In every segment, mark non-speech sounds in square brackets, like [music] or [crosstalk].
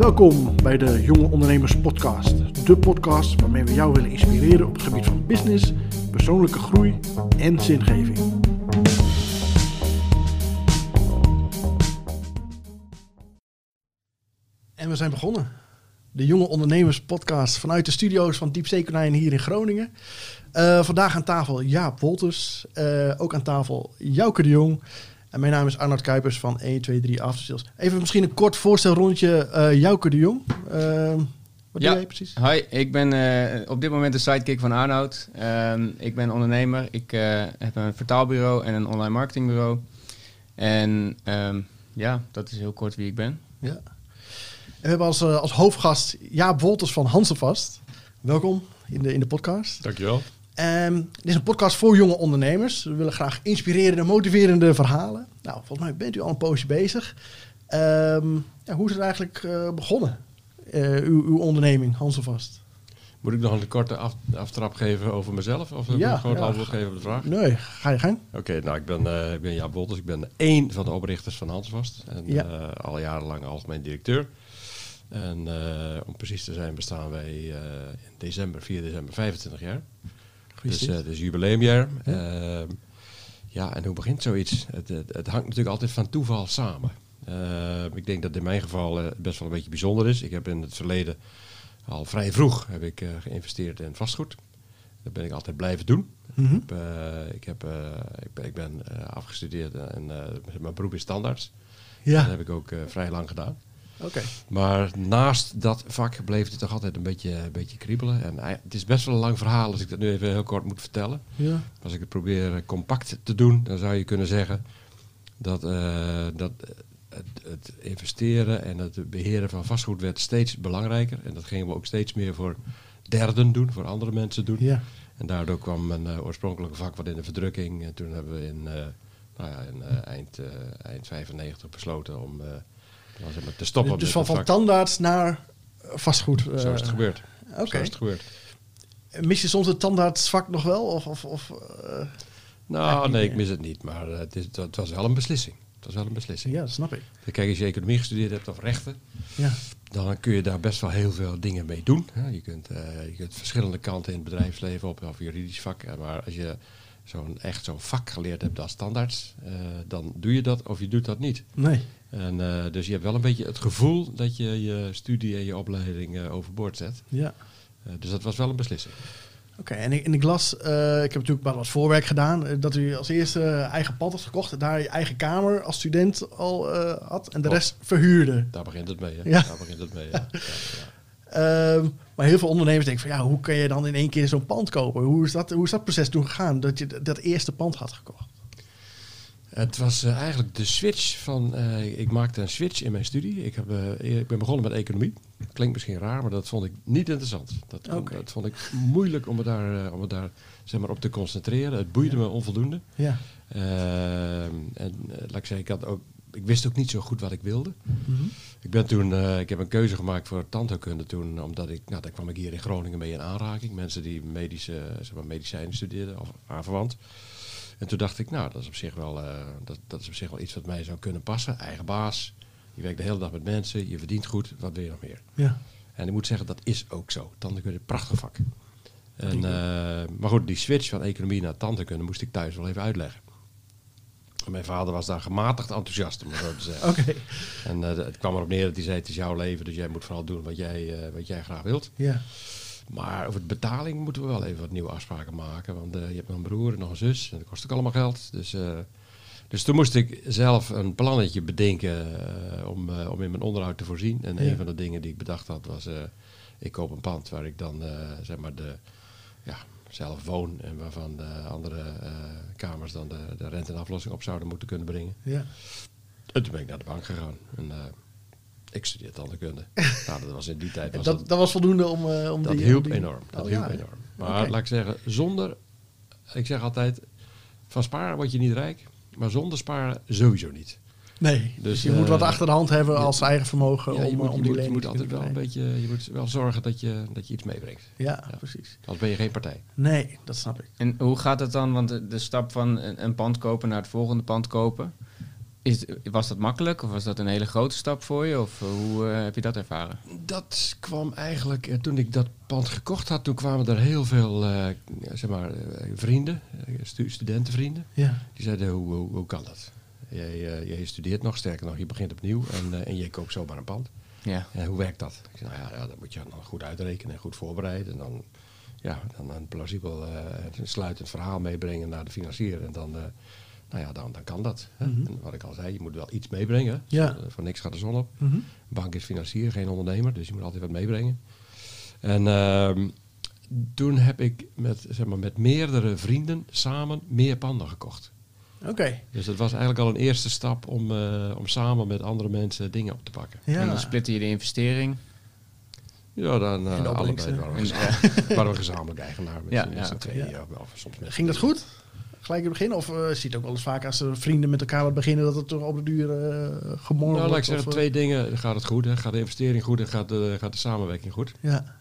Welkom bij de Jonge Ondernemers Podcast. De podcast waarmee we jou willen inspireren op het gebied van business, persoonlijke groei en zingeving. En we zijn begonnen. De Jonge Ondernemers Podcast vanuit de studio's van Diepzeekonijn hier in Groningen. Uh, vandaag aan tafel Jaap Wolters. Uh, ook aan tafel Jouke de Jong. En mijn naam is Arnold Kuipers van 1, 2, 3 Aftersales. Even misschien een kort voorstelrondje. Uh, Jouke de Jong. wat ja. doe jij precies? Hi, ik ben op dit moment de sidekick van Arnoud. Ehm, ik ben ondernemer. Ik heb een vertaalbureau en een online marketingbureau. En um, ja, dat is heel kort wie ik ben. Ja. En we hebben als, als hoofdgast Jaap Wolters van Hansenvast. Welkom in de, in de podcast. Dankjewel. Um, dit is een podcast voor jonge ondernemers. We willen graag inspirerende, motiverende verhalen. Nou, volgens mij bent u al een poosje bezig. Um, ja, hoe is het eigenlijk uh, begonnen, uh, uw, uw, onderneming, Hanselvast? Moet ik nog een korte af, aftrap geven over mezelf? Of ja, een groot ja, antwoord geven op de vraag? Nee, ga je gang. Oké, nou, ik ben, uh, ik ben Jaap Wolters. Ik ben één van de oprichters van Hanselvast. En ja. al jarenlang algemeen directeur. En om precies te zijn bestaan wij in december, 4 december, 25 jaar. Dus het is jubileumjaar. Ja. Uh, ja, en hoe begint zoiets? Het, het, het, hangt natuurlijk altijd van toeval samen. Uh, ik denk dat in mijn geval best wel een beetje bijzonder is. Ik heb in het verleden al vrij vroeg heb ik, geïnvesteerd in vastgoed. Dat ben ik altijd blijven doen. Mm -hmm. ik, heb, ik, heb, ik, ben, ik ben afgestudeerd en mijn beroep is standaards. Ja. Dat heb ik ook vrij lang gedaan. Okay. Maar naast dat vak bleef het toch altijd een beetje, een beetje kriebelen. En het is best wel een lang verhaal als ik dat nu even heel kort moet vertellen. Ja. Als ik het probeer compact te doen, dan zou je kunnen zeggen dat, uh, dat het, het, investeren en het beheren van vastgoed werd steeds belangrijker. En dat gingen we ook steeds meer voor derden doen, voor andere mensen doen. Ja. En daardoor kwam mijn uh, oorspronkelijke vak wat in de verdrukking. En toen hebben we in, uh, nou ja, in eind, eind 95 besloten om te stoppen. Dus van, van tandarts naar vastgoed. Zo is het eh, gebeurd. Oké. Zo is het gebeurd. Mis je soms het tandartsvak nog wel? Of, of, of uh, nou, nee, ik mis het niet. Maar uh, het, is, het, was wel een beslissing. Het was wel een beslissing. Ja, dat snap ik. Kijk, als je economie gestudeerd hebt of rechten, ja. dan kun je daar best wel heel veel dingen mee doen. Je kunt, uh, je kunt verschillende kanten in het bedrijfsleven op, of juridisch vak. Maar als je zo'n echt zo'n vak geleerd hebt als standaards, dan doe je dat of je doet dat niet. Nee. En, uh, dus je hebt wel een beetje het gevoel dat je je studie en je opleiding uh, overboord zet. Ja. Dus dat was wel een beslissing. Oké, okay, en in de glas, ik heb natuurlijk wel wat voorwerk gedaan, dat u als eerste eigen pand had gekocht, daar je eigen kamer als student al had en de rest verhuurde. Daar begint het mee, hè? Ja. Daar begint het mee, ja. ja, ja. Um, maar heel veel ondernemers denken van ja, hoe kan je dan in één keer zo'n pand kopen? Hoe is, dat, hoe is dat proces toen gegaan dat je dat eerste pand had gekocht? Het was uh, eigenlijk de switch van. Uh, ik maakte een switch in mijn studie. Ik, heb, uh, ik ben begonnen met economie. Klinkt misschien raar, maar dat vond ik niet interessant. Dat, okay. dat vond ik moeilijk om me daar, om me daar zeg maar, op te concentreren. Het boeide ja. me onvoldoende. Ja. en laat ik zeggen, ik, had ook, ik wist ook niet zo goed wat ik wilde. Mm -hmm. Ik, ben toen, ik heb een keuze gemaakt voor tandheelkunde toen, omdat ik, nou, daar kwam ik hier in Groningen mee in aanraking. Mensen die medische, zeg maar, medicijnen studeerden of aanverwant. En toen dacht ik, nou, dat is op zich wel, uh, dat, dat is op zich wel iets wat mij zou kunnen passen. Eigen baas, je werkt de hele dag met mensen, je verdient goed, wat wil je nog meer? Ja. En ik moet zeggen, dat is ook zo. Tandheelkunde, prachtig vak. En, uh, maar goed, die switch van economie naar tandheelkunde moest ik thuis wel even uitleggen. Mijn vader was daar gematigd enthousiast, om het zo te zeggen. Oké. En uh, het kwam erop neer dat hij zei, het is jouw leven, dus jij moet vooral doen wat jij, wat jij graag wilt. Ja. Maar over de betaling moeten we wel even wat nieuwe afspraken maken. Want uh, je hebt nog een broer en nog een zus. En dat kost ook allemaal geld. Dus, dus toen moest ik zelf een plannetje bedenken om, om in mijn onderhoud te voorzien. En een van de dingen die ik bedacht had was... ik koop een pand waar ik dan zeg maar de, ja, zelf woon. En waarvan de andere kamers dan de, de rente en aflossing op zouden moeten kunnen brengen. Ja. En toen ben ik naar de bank gegaan. En, ik studeerde tandheelkunde. [laughs] nou, dat was in die tijd. Was dat, dat, was voldoende om, uh, om dat die... Hielp die... enorm. Dat oh, hielp ja. enorm. Maar okay. laat ik zeggen, zonder... Ik zeg altijd, van sparen word je niet rijk. Maar zonder sparen sowieso niet. Nee, dus je uh, moet wat achter de hand hebben als ja, eigen vermogen ja, om, moet, om die moet, Je moet altijd wel een beetje, je moet wel zorgen dat je, dat je iets meebrengt. Ja, ja, precies. Anders ben je geen partij. Nee, dat snap ik. En hoe gaat het dan? Want de, de stap van een, een, pand kopen naar het volgende pand kopen. Is, was dat makkelijk of was dat een hele grote stap voor je? Of eh, hoe eh, heb je dat ervaren? Dat kwam eigenlijk, eh, toen ik dat pand gekocht had, toen kwamen er heel veel eh, zeg maar, eh, vrienden, eh, stu- studentenvrienden. Ja. Die zeiden, hoe, hoe, hoe kan dat? Jij, eh, jij studeert nog, sterker nog, je begint opnieuw en, eh, en je koopt zomaar een pand. Ja. Ja, hoe werkt dat? Ik zei, nou ja, ja, dat moet je dan goed uitrekenen en goed voorbereiden. En dan, ja, dan een plausibel eh, een sluitend verhaal meebrengen naar de financier. En dan, eh, nou ja, dan, dan kan dat. Hè? Mhm. En wat ik al zei, je moet wel iets meebrengen. Ja. Eh, Voor niks gaat de zon op. Mhm. Bank is financier, geen ondernemer, dus je moet altijd wat meebrengen. En ehm, toen heb ik met, zeg maar, met meerdere vrienden samen meer panden gekocht. Oké. Dus dat was eigenlijk al een eerste stap om, eh, om samen met andere mensen dingen op te pakken. Ja. En dan splitten je de investering. Ja, dan eh de allebei waren we, En, gezamenlijk, [laughs] waren we gezamenlijk eigenaar met, Ja, z'n- ja. Ja. Of, of soms met Ging dat goed? Gelijk in het begin? Of eh zie je het ook wel eens vaak als er vrienden met elkaar wat beginnen, dat het toch op de duur eh gemorgen Nou, laat ik wordt? zeggen, of, eh, twee dingen. Gaat het goed? Hè? Gaat de investering goed en gaat de, gaat de samenwerking goed? Ja.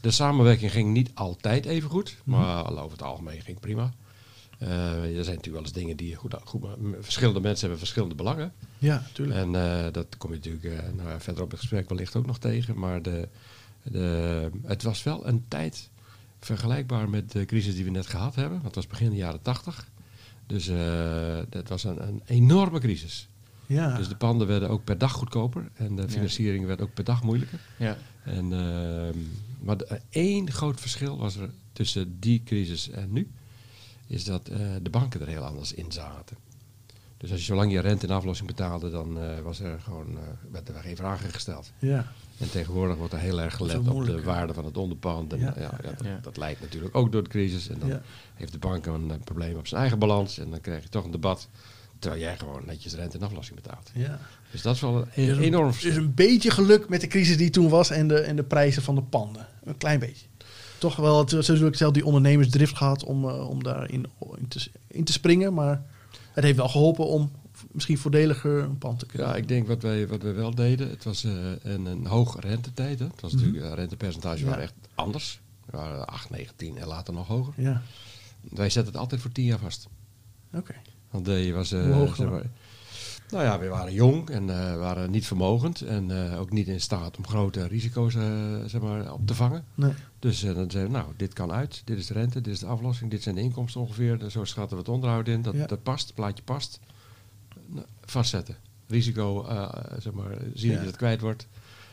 De samenwerking ging niet altijd even goed, Mhm. maar over het algemeen ging prima. Eh, er zijn natuurlijk wel eens dingen die goed, goed verschillende mensen hebben verschillende belangen. Ja, tuurlijk. En eh, dat kom je natuurlijk eh, nou, verder op het gesprek wellicht ook nog tegen. Maar de, de, het was wel een tijd vergelijkbaar met de crisis die we net gehad hebben. Want het was begin de jaren tachtig. Dus dat was een, een enorme crisis. ja. Dus de panden werden ook per dag goedkoper. En de financiering werd ook per dag moeilijker. Ja. En, ehm, maar de- één groot verschil was er tussen die crisis en nu. Is dat eh, de banken er heel anders in zaten. Dus als je zolang je rente en aflossing betaalde, dan eh, was er gewoon, eh, werden er geen vragen gesteld. ja. En tegenwoordig wordt er heel erg gelet op de waarde van het onderpand. En, Ja. ja. Ja, dat, Ja. dat leidt natuurlijk ook door de crisis. En dan Ja. heeft de bank een probleem op zijn eigen balans. En dan krijg je toch een debat. Terwijl jij gewoon netjes rente en aflossing betaalt. ja. Dus dat is wel een Dus een- enorm Dus verschil. een beetje geluk met de crisis die toen was en de, en de prijzen van de panden. Een klein beetje. Toch wel het, sowieso zelf die ondernemersdrift gehad om, eh, om daarin in te, in te springen. Maar het heeft wel geholpen om misschien voordeliger een pand te kunnen. Ja, ik denk wat wij, wat wij wel deden, het was eh, een, een hoge rentetijd. Hè. Het was natuurlijk, uh, rentepercentage Mhm. Ja. waren echt anders. We waren 8, 9, 10 en later nog hoger. Ja, Wij zetten het altijd voor 10 jaar vast. oké. Want eh, je was... eh, Hoe hoog zeg dan? maar, nou ja, we waren jong en eh, waren niet vermogend. En eh, ook niet in staat om grote risico's eh, zeg maar, op te vangen. Nee. Dus eh, dan zeiden we, nou, dit kan uit. Dit is de rente, dit is de aflossing, dit zijn de inkomsten ongeveer. En zo schatten we het onderhoud in. Dat, Ja. dat past, het plaatje past. Nou, vastzetten. Risico, eh, zeg maar, zien Ja. dat je het kwijt wordt.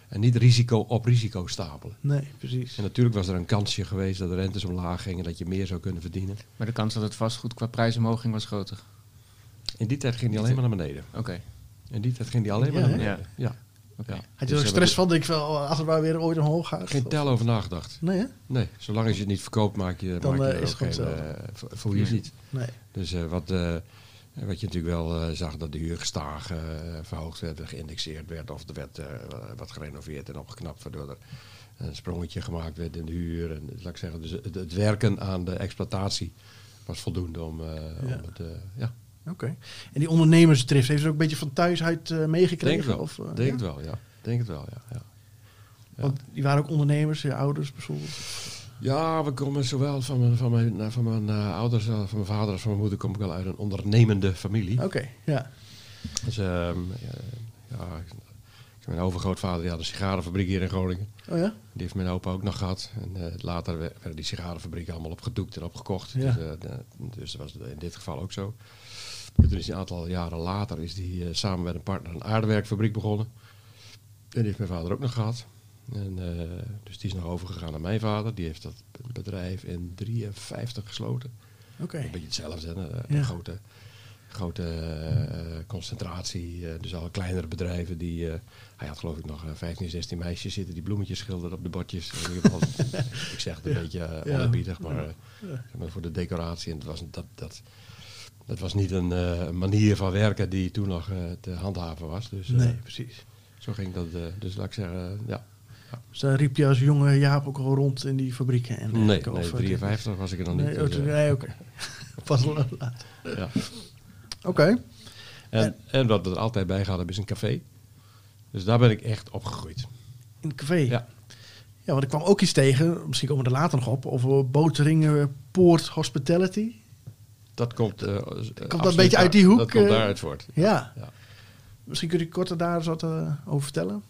En niet risico op risico stapelen. Nee, precies. En natuurlijk was er een kansje geweest dat de rentes omlaag gingen, dat je meer zou kunnen verdienen. Maar de kans dat het vastgoed qua prijsomhoog ging was groter. In die tijd ging die alleen maar naar beneden. Oké. In die tijd ging die alleen maar Ja, naar beneden. Ja. Oké. Ja. Had je Dus er we stress van, denk ik wel, als het maar weer ooit omhoog gaat? Geen tel over nagedacht. Nee, hè? Nee, zolang als je het niet verkoopt, maak je, Dan, maak je eh, is ook het geen, eh, vo- voel je het Nee. niet. Nee. Dus eh, wat, eh, wat je natuurlijk wel eh, zag, dat de huur gestaag eh, verhoogd werd, geïndexeerd werd. Of er werd eh, wat gerenoveerd en opgeknapt, waardoor er een sprongetje gemaakt werd in de huur. En, laat ik zeggen, dus het, het werken aan de exploitatie was voldoende om, eh, Ja. om het... eh, ja, Oké. En die ondernemersdrift, heeft ze ook een beetje van thuis uit eh, denk meegekregen? het wel. Of, eh, denk ja? het wel, ja. Denk het wel, ja. ja. Ja. Want die waren ook ondernemers, je ouders bijvoorbeeld. Ja, we komen zowel van mijn, van mijn, nou, van mijn eh, ouders, van mijn vader als van mijn moeder, kom ik wel uit een ondernemende familie. Oké, ja. Dus ehm, ja, mijn overgrootvader die had een sigarenfabriek hier in Groningen. Oh ja? Die heeft mijn opa ook nog gehad. En eh, later we- werden die sigarenfabrieken allemaal opgedoekt en opgekocht. Ja. Dus, eh, de- dus dat was in dit geval ook zo. En toen is hij een aantal jaren later is die, eh, samen met een partner een aardewerkfabriek begonnen. En die heeft mijn vader ook nog gehad. En, dus die is nog overgegaan naar mijn vader. Die heeft dat bedrijf in 53 gesloten. Oké. Een beetje hetzelfde. Hè? Een Ja. grote, grote eh, concentratie. eh, dus alle kleinere bedrijven. Die, eh, hij had geloof ik nog eh, 15, 16 meisjes zitten die bloemetjes schilderden op de bordjes. In ieder geval, ik zeg het een beetje uh, Ja. maar, eh, Ja. voor de decoratie. En het was, dat, dat, dat was niet een eh, manier van werken die toen nog eh, te handhaven was. Dus eh, Nee, precies. zo ging dat. eh, dus laat ik zeggen, ja. Dus daar riep je als jonge Jaap ook al rond in die fabrieken? En Nee, nee, of, eh, 53 was ik er nog niet. Nee, dus, oh, toen- eh, nee, oké. [laughs] Pas wel later. ja. Oké. En, en wat we er altijd bij gehad hebben is een café. Dus daar ben ik echt opgegroeid. In het café. Ja. Ja, want ik kwam ook iets tegen, misschien komen we er later nog op, over Boteringen Poort Hospitality. dat komt, uh, komt een beetje uit die hoek. Dat komt daaruit voort. Ja. ja. Misschien kun je korter daar eens wat over vertellen?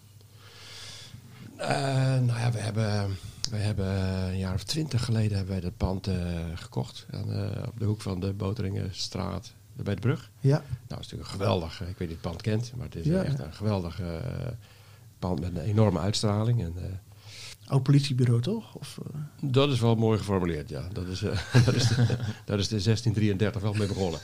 nou ja, we hebben, we hebben een jaar of twintig geleden hebben wij dat pand gekocht. Aan, op de hoek van de Boteringenstraat bij de brug. Ja. Nou, dat is natuurlijk een geweldig, ik weet niet of je het pand kent, maar het is echt een geweldig pand met een enorme uitstraling. En, Oud politiebureau, toch? Of, uh... Dat is wel mooi geformuleerd, ja. Dat is, uh, [laughs] dat is, de, dat is de 1633 wel mee begonnen.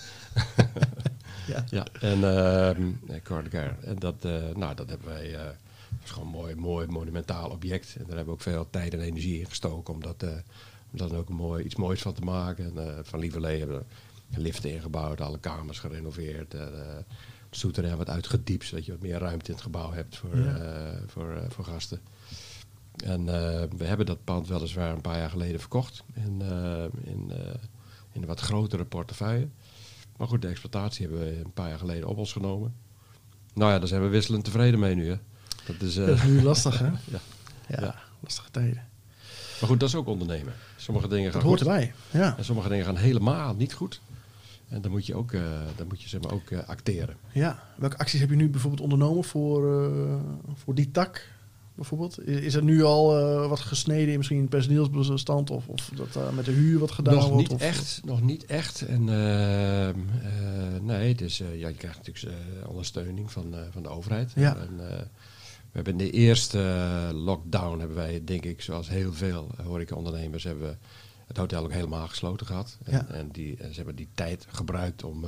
[laughs] ja. ja. En, uh, en dat, uh, nou, dat hebben wij... dat is gewoon een mooi, mooi, monumentaal object. En daar hebben we ook veel tijd en energie in gestoken om, dat, om daar ook een mooi, iets moois van te maken. En, van Lieverlee hebben we liften ingebouwd, alle kamers gerenoveerd. het souterrain wat uitgediept, zodat je wat meer ruimte in het gebouw hebt voor, voor, voor gasten. En uh, we hebben dat pand weliswaar een paar jaar geleden verkocht. In, uh, in, uh, in een wat grotere portefeuille. Maar goed, de exploitatie hebben we een paar jaar geleden op ons genomen. Nou ja, daar zijn we wisselend tevreden mee nu. Hè. Dat is, dat is nu lastig, hè? [laughs] ja. ja. Ja, lastige tijden. Maar goed, dat is ook ondernemen. Sommige dingen gaan dat hoort erbij, ja. En sommige dingen gaan helemaal niet goed. En dan moet je ook, dan moet je, zeg maar, ook acteren. Ja, welke acties heb je nu bijvoorbeeld ondernomen voor, voor die tak? bijvoorbeeld? Is er nu al uh, wat gesneden in misschien personeelsbestand of, of dat uh, met de huur wat gedaan nog wordt? Niet echt, nog niet echt. En uh, nee, dus ja, je krijgt natuurlijk ondersteuning van, van de overheid. Ja. En, we hebben in de eerste lockdown hebben wij, denk ik, zoals heel veel horecaondernemers, hebben we het hotel ook helemaal gesloten gehad. En, ja. en die, ze hebben die tijd gebruikt om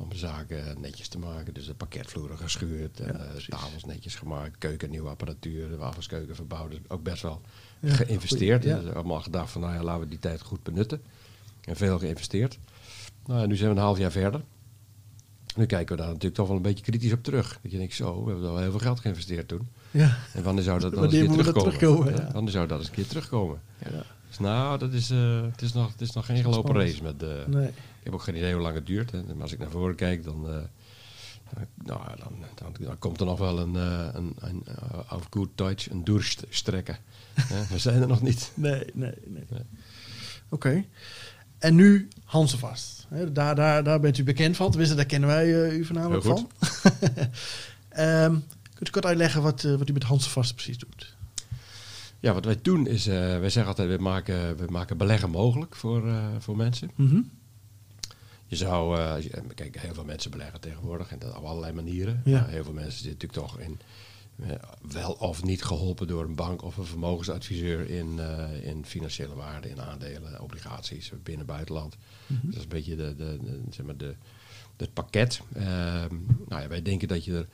om zaken netjes te maken. Dus de pakketvloeren geschuurd, en, uh, tafels netjes gemaakt, keuken, nieuwe apparatuur, de wafelskeuken verbouwd. Dus ook best wel ja, geïnvesteerd. Ja. Dus allemaal gedacht van, nou ja, laten we die tijd goed benutten. En veel geïnvesteerd. Nou, nu zijn we een half jaar verder. Nu kijken we daar natuurlijk toch wel een beetje kritisch op terug. Dat je denkt, zo, we hebben wel heel veel geld geïnvesteerd toen. Ja. En wanneer zou dat [laughs] dan eens een keer terugkomen? terugkomen ja. Wanneer zou dat eens een keer terugkomen? Ja. Dus nou, dat is, uh, het, is nog, het is nog geen gelopen race met de... Nee. Ik heb ook geen idee hoe lang het duurt. Hè. Maar als ik naar voren kijk, dan, uh, nou, dan, dan, dan, komt er nog wel een, uh, een, een goed Duits, een doorstrekken. We zijn er nog niet. Nee, nee, nee. nee. Oké. Okay. En nu Hansevast. Daar, daar, daar bent u bekend van. Tenminste, daar kennen wij u voornamelijk van. um, [laughs] kunt u kort uitleggen wat, wat u met Hansevast precies doet? Ja, wat wij doen is, wij zeggen altijd, we maken, we maken beleggen mogelijk voor, voor mensen. Mm -hmm. Je zou, uh, kijk, heel veel mensen beleggen tegenwoordig en dat op allerlei manieren. Ja. heel veel mensen zitten natuurlijk toch in, wel of niet geholpen door een bank of een vermogensadviseur in, in financiële waarden, in aandelen, obligaties, binnen buitenland. Mhm. Mm -hmm. Dat is een beetje de, de, de zeg maar de, het pakket. Ehm, nou ja, wij denken dat je er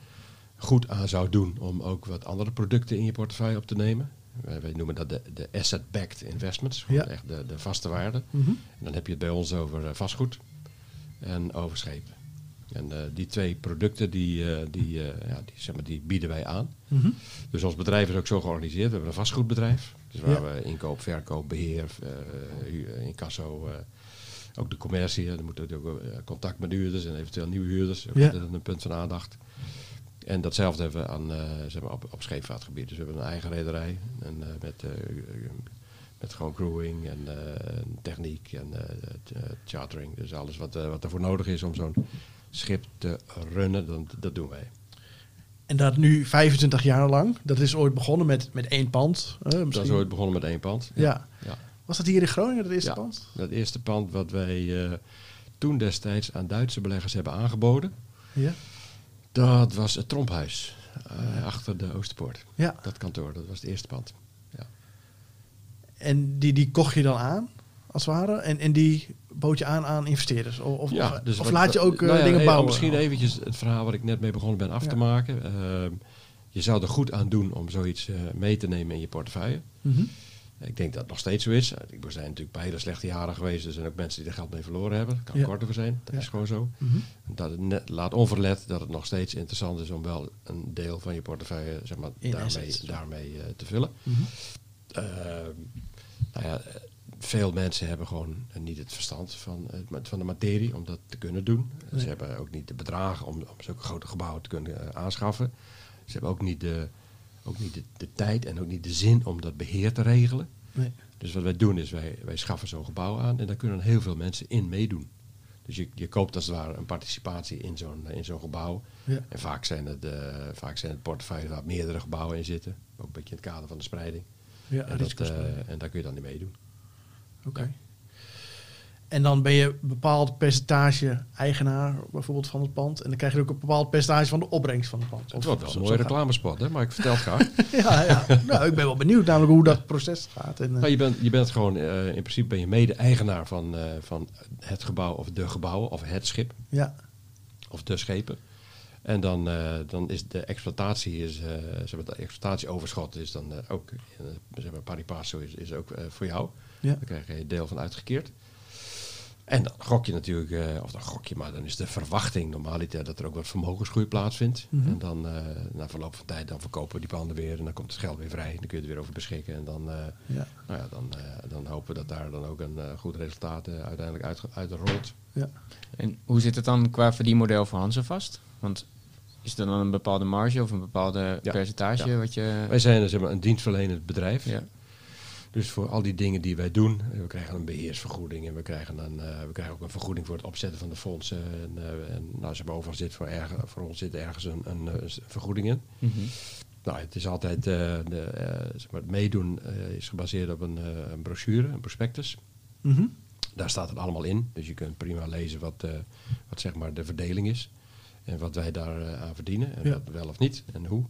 goed aan zou doen om ook wat andere producten in je portefeuille op te nemen. Wij noemen dat de, de asset-backed investments, Ja. echt de, de vaste waarde. Mhm. En dan heb je het bij ons over vastgoed en overschepen. En uh, die twee producten die, uh, die, uh, ja, die, zeg maar, die bieden wij aan. Mhm. Dus ons bedrijf is ook zo georganiseerd. We hebben een vastgoedbedrijf. Dus waar Ja. we inkoop, verkoop, beheer, incasso, ook de commercie. Er moet ook eh, contact met huurders en eventueel nieuwe huurders. Ook Ja. dat is een punt van aandacht. En datzelfde hebben we aan, eh, zeg maar op, op scheepvaartgebied. Dus we hebben een eigen rederij en, eh, met, eh, met gewoon crewing en techniek en chartering. Dus alles wat, wat ervoor nodig is om zo'n schip te runnen, dan, dat doen wij. En dat nu 25 jaar lang. Dat is ooit begonnen met, met één pand. eh, Dat is ooit begonnen met één pand. Ja. ja. Was dat hier in Groningen, dat eerste Ja. pand? Dat eerste pand wat wij toen destijds aan Duitse beleggers hebben aangeboden, Ja. Dat was het Tromphuis eh, achter de Oosterpoort. ja. Dat kantoor, dat was het eerste pand. En die, die kocht je dan aan, als het ware. En, en die bood je aan aan investeerders. Of, of, of, dus of wat- laat je ook eh, nou ja, dingen eh, bouwen. Misschien eventjes het verhaal wat ik net mee begonnen ben af Ja. te maken. Ehm, je zou er goed aan doen om zoiets eh, mee te nemen in je portefeuille. Mhm. Ik denk dat het nog steeds zo is. Ik- Er zijn natuurlijk bij hele slechte jaren geweest. Er zijn ook mensen die er geld mee verloren hebben. Dat kan Ja. kort over zijn. Dat Ja. is gewoon zo. Mhm. Dat het net, laat onverlet dat het nog steeds interessant is om wel een deel van je portefeuille zeg maar, In daarmee, daarmee eh, te vullen. Mhm. Ehm, nou ja, veel mensen hebben gewoon eh, niet het verstand van, eh, van de materie om dat te kunnen doen. Nee. Ze hebben ook niet de bedragen om, om zulke grote gebouwen te kunnen aanschaffen. Ze hebben ook niet, de, ook niet de, de tijd en ook niet de zin om dat beheer te regelen. Nee. Dus wat wij doen is, wij, wij schaffen zo'n gebouw aan en daar kunnen heel veel mensen in meedoen. Dus je, je koopt als het ware een participatie in zo'n in zo'n gebouw. Ja. En vaak zijn, het, uh, vaak zijn het portefeuilles waar meerdere gebouwen in zitten. Ook een beetje in het kader van de spreiding. Ja, en, dat, uh, en daar kun je dan niet meedoen. Oké. Okay. En dan ben je een bepaald percentage eigenaar bijvoorbeeld van het pand. En dan krijg je ook een bepaald percentage van de opbrengst van het pand. Het wordt wel een mooie reclamespot, hè? maar ik vertel het graag. [laughs] ja, ja. Nou, ik ben wel benieuwd namelijk hoe dat proces gaat. En, uh... nou, je, bent, je bent gewoon, uh, in principe ben je mede-eigenaar van, uh, van het gebouw of de gebouwen of het schip. Ja. Of de schepen. En dan, dan is de exploitatie, is, zeg maar, de exploitatieoverschot is dan ook, zeg maar, pari passu is, is ook voor jou. Ja. Daar krijg je deel van uitgekeerd. En dan gok je natuurlijk, uh, of dan gok je, maar dan is de verwachting normaliter dat er ook wat vermogensgroei plaatsvindt. Mhm. En dan uh, na verloop van tijd, dan verkopen we die panden weer en dan komt het geld weer vrij. Dan kun je er weer over beschikken. En dan, uh, ja. Nou ja, dan, dan hopen we dat daar dan ook een goed resultaat uiteindelijk uit, uit rolt. Ja. En hoe zit het dan qua verdienmodel voor Hansen vast? Want is er dan een bepaalde marge of een bepaalde Ja. percentage Ja. wat je... Wij zijn zeg maar, een dienstverlenend bedrijf. Ja. Dus voor al die dingen die wij doen, eh, we krijgen een beheersvergoeding en we krijgen, een, eh, we krijgen ook een vergoeding voor het opzetten van de fondsen. En, eh, en nou, zeg maar, overal zit voor, voor ons zit ergens een, een, vergoeding in. Mhm. Nou, het is altijd, de, zeg maar, het meedoen is gebaseerd op een, een brochure, een prospectus. Mhm. Daar staat het allemaal in. Dus je kunt prima lezen wat, wat zeg maar de verdeling is. En wat wij daar aan verdienen. En Ja. wat wel of niet. En hoe.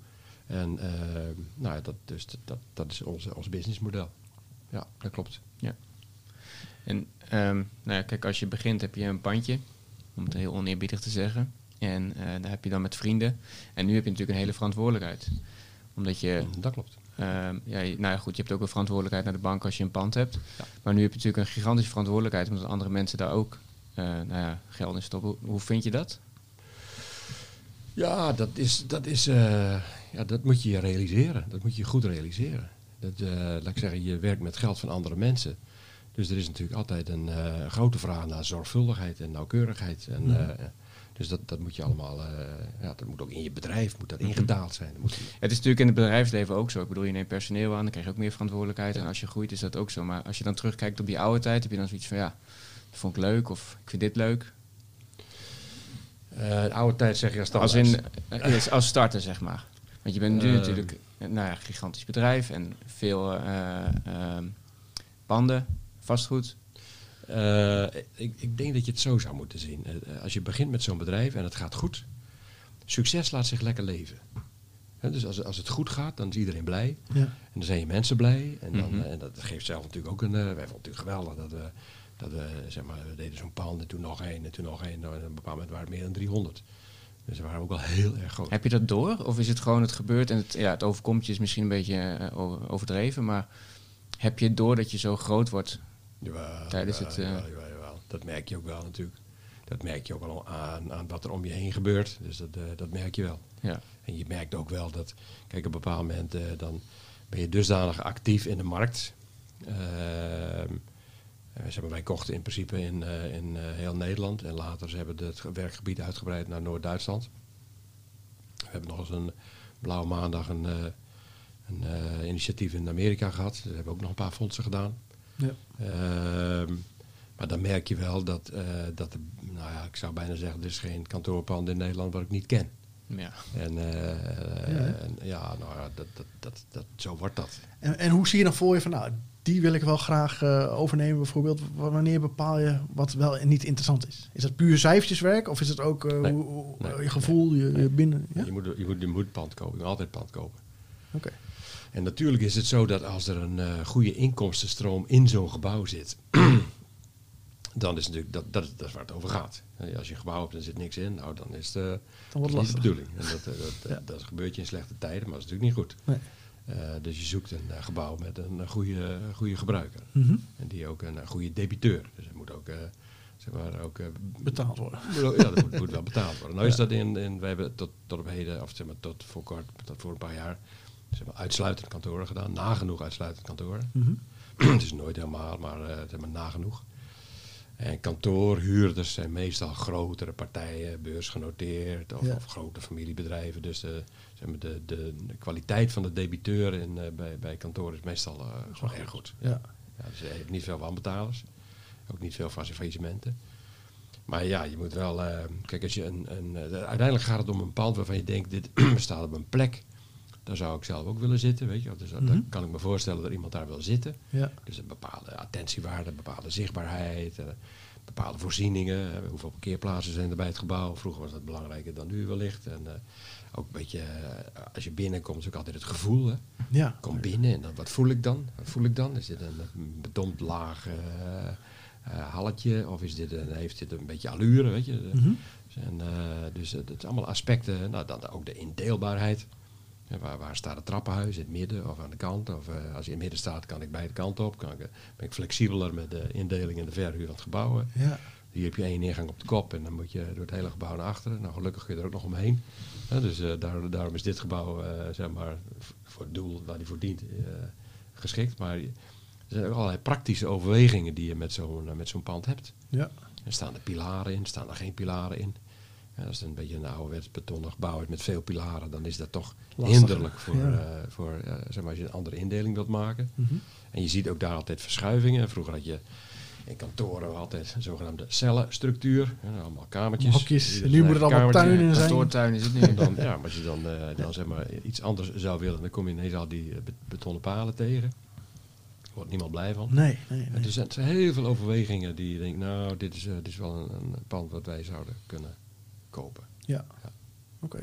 En nou, ja, dat, dus, dat, dat is onze, ons businessmodel. Ja, dat klopt. En ehm, nou ja, kijk, als je begint heb je een pandje, om het heel oneerbiedig te zeggen. En eh, daar heb je dan met vrienden. En nu heb je natuurlijk een hele verantwoordelijkheid. Omdat je, Dat klopt. ehm, ja, nou ja, goed, je hebt ook een verantwoordelijkheid naar de bank als je een pand hebt. Ja. Maar nu heb je natuurlijk een gigantische verantwoordelijkheid, omdat andere mensen daar ook eh, nou ja, geld in stoppen. Hoe, hoe vind je dat? Ja, dat, is, dat, is, eh, ja, dat moet je je realiseren. Dat moet je goed realiseren. Dat, laat ik zeggen, je werkt met geld van andere mensen. Dus er is natuurlijk altijd een eh, grote vraag naar zorgvuldigheid en nauwkeurigheid. En, Mhm. eh, dus dat, dat moet je allemaal, eh, ja, dat moet ook in je bedrijf moet dat ingedaald zijn. Dat moet, Het is natuurlijk in het bedrijfsleven ook zo. Ik bedoel, je neemt personeel aan, dan krijg je ook meer verantwoordelijkheid. En als je groeit is dat ook zo. Maar als je dan terugkijkt op die oude tijd, heb je dan zoiets van ja, dat vond ik leuk of ik vind dit leuk. De oude tijd zeg je als Als, standaard. in, als starter, zeg maar. Want je bent nu natuurlijk nou ja, gigantisch bedrijf en veel eh, ehm, panden, vastgoed. Eh, ik, ik denk dat je het zo zou moeten zien. Eh, als je begint met zo'n bedrijf en het gaat goed, succes laat zich lekker leven. Hè, dus als, als het goed gaat, dan is iedereen blij. Ja. En dan zijn je mensen blij. En, dan, Mhm. eh, en dat geeft zelf natuurlijk ook een... wij vonden het natuurlijk geweldig dat we, dat we, zeg maar, we deden zo'n pand en toen nog één en toen nog één. En op een bepaald moment waren het meer dan 300. Dus we waren ook wel heel erg groot. Heb je dat door? Of is het gewoon het gebeurt en het, ja, het overkomt je is misschien een beetje eh, over- overdreven. Maar heb je het door dat je zo groot wordt? Jawel, Tijdens jawel, het, eh, jawel, jawel. Dat merk je ook wel natuurlijk. Dat merk je ook wel aan, aan wat er om je heen gebeurt. Dus dat, eh, dat merk je wel. Ja. En je merkt ook wel dat, kijk, op een bepaald moment dan ben je dusdanig actief in de markt. Eh, zeg maar, wij kochten in principe in, eh, in eh, heel Nederland en later ze hebben het werkgebied uitgebreid naar Noord-Duitsland. We hebben nog eens een blauwe maandag een, eh, een eh, initiatief in Amerika gehad. Daar hebben we ook nog een paar fondsen gedaan. Ja. Ehm, maar dan merk je wel dat, eh, dat er- nou ja, ik zou bijna zeggen, er is geen kantoorpand in Nederland wat ik niet ken. Ja. En, eh, Ja, en ja, nou ja, dat, dat, dat, dat, zo wordt dat. En, en hoe zie je dan voor je van, nou, die wil ik wel graag eh, overnemen bijvoorbeeld. Wanneer bepaal je wat wel en niet interessant is? Is dat puur cijfertjeswerk of is het ook eh, Nee. hoe- Nee. je gevoel, je, je binnen? Ja? Je, moet, je, moet, je moet pand kopen, je moet altijd pand kopen. Oké. En natuurlijk is het zo dat als er een eh, goede inkomstenstroom in zo'n gebouw zit, [clears throat] dan is natuurlijk dat, dat, dat is waar het over gaat. Als je een gebouw hebt en er zit niks in, nou dan is het, Dan dat is de bedoeling. En dat, dat, [laughs] Ja. dat gebeurt je in slechte tijden, maar dat is natuurlijk niet goed. Eh, dus je zoekt een eh, gebouw met een eh, goede, goede gebruiker. Mhm. En die ook een, goede debiteur. Dus het moet ook, zeg maar, ook Betaald worden. moet ja, dat moet, moet wel betaald worden. Nou is dat in, in wij hebben tot, tot op heden, of zeg maar tot voor kort, tot voor een paar jaar, zeg maar, uitsluitend kantoren gedaan. Nagenoeg uitsluitend kantoren. Mhm. [clears throat] het is nooit helemaal, maar uh, zeg maar nagenoeg. En kantoorhuurders zijn meestal grotere partijen, beursgenoteerd of, Ja. of grote familiebedrijven. Dus de, zeg maar de, de, de kwaliteit van de debiteur in, eh, bij, bij kantoor is meestal eh, gewoon erg goed. Ja. Ja, dus je hebt niet veel wanbetalers, ook niet veel faillissementen. Maar ja, je moet wel... eh, kijk, als je een, een, eh, uiteindelijk gaat het om een pand waarvan je denkt... dit [clears throat] bestaat op een plek. Daar zou ik zelf ook willen zitten, weet je. Dus dat- Mhm. dan kan ik me voorstellen dat iemand daar wil zitten. Ja. Dus een bepaalde attentiewaarde, een bepaalde zichtbaarheid, eh, bepaalde voorzieningen. eh, hoeveel parkeerplaatsen zijn er bij het gebouw? Vroeger was dat belangrijker dan nu wellicht. En eh, ook een beetje, als je binnenkomt, is ook altijd het gevoel. Hè? Ja. Kom binnen en dan, wat voel ik dan? Wat voel ik dan? Is dit een bedompt laag eh, halletje? Of is dit een, heeft dit een beetje allure, weet je? Mhm. En, eh, dus het is allemaal aspecten. Nou, dan ook de indeelbaarheid. Ja, waar, waar staat het trappenhuis? In het midden of aan de kant? Of eh, als je in het midden staat, kan ik beide kanten op. Kan ik, eh, ben ik flexibeler met de indeling en de verhuur van het gebouw. Ja. Hier heb je één ingang op de kop en dan moet je door het hele gebouw naar achteren. Nou, gelukkig kun je er ook nog omheen. Dus eh, daar, daarom is dit gebouw, zeg maar, voor het doel waar die voor dient, geschikt. Maar er zijn ook allerlei praktische overwegingen die je met zo'n met zo'n pand hebt. Ja. Er staan er pilaren in, staan er geen pilaren in. Ja, als het een beetje een ouderwets betonnen gebouw is met veel pilaren, dan is dat toch Lastig, hinderlijk voor, ja. eh, voor ja, zeg maar, als je een andere indeling wilt maken. Mhm. En je ziet ook daar altijd verschuivingen. Vroeger had je in kantoren altijd een zogenaamde cellenstructuur. Ja, allemaal kamertjes. Hokjes. Nu moet het allemaal tuinen zijn. Kantoortuin is het nu. En [laughs] dan, ja, maar als je dan, eh, dan zeg maar iets anders zou willen, dan kom je ineens al die eh, be- betonnen palen tegen. Daar wordt niemand blij van. Nee, nee, er zijn er zijn heel veel overwegingen die je denkt, nou, dit is, eh, dit is wel een, een pand wat wij zouden kunnen kopen. Ja. Ja. Oké.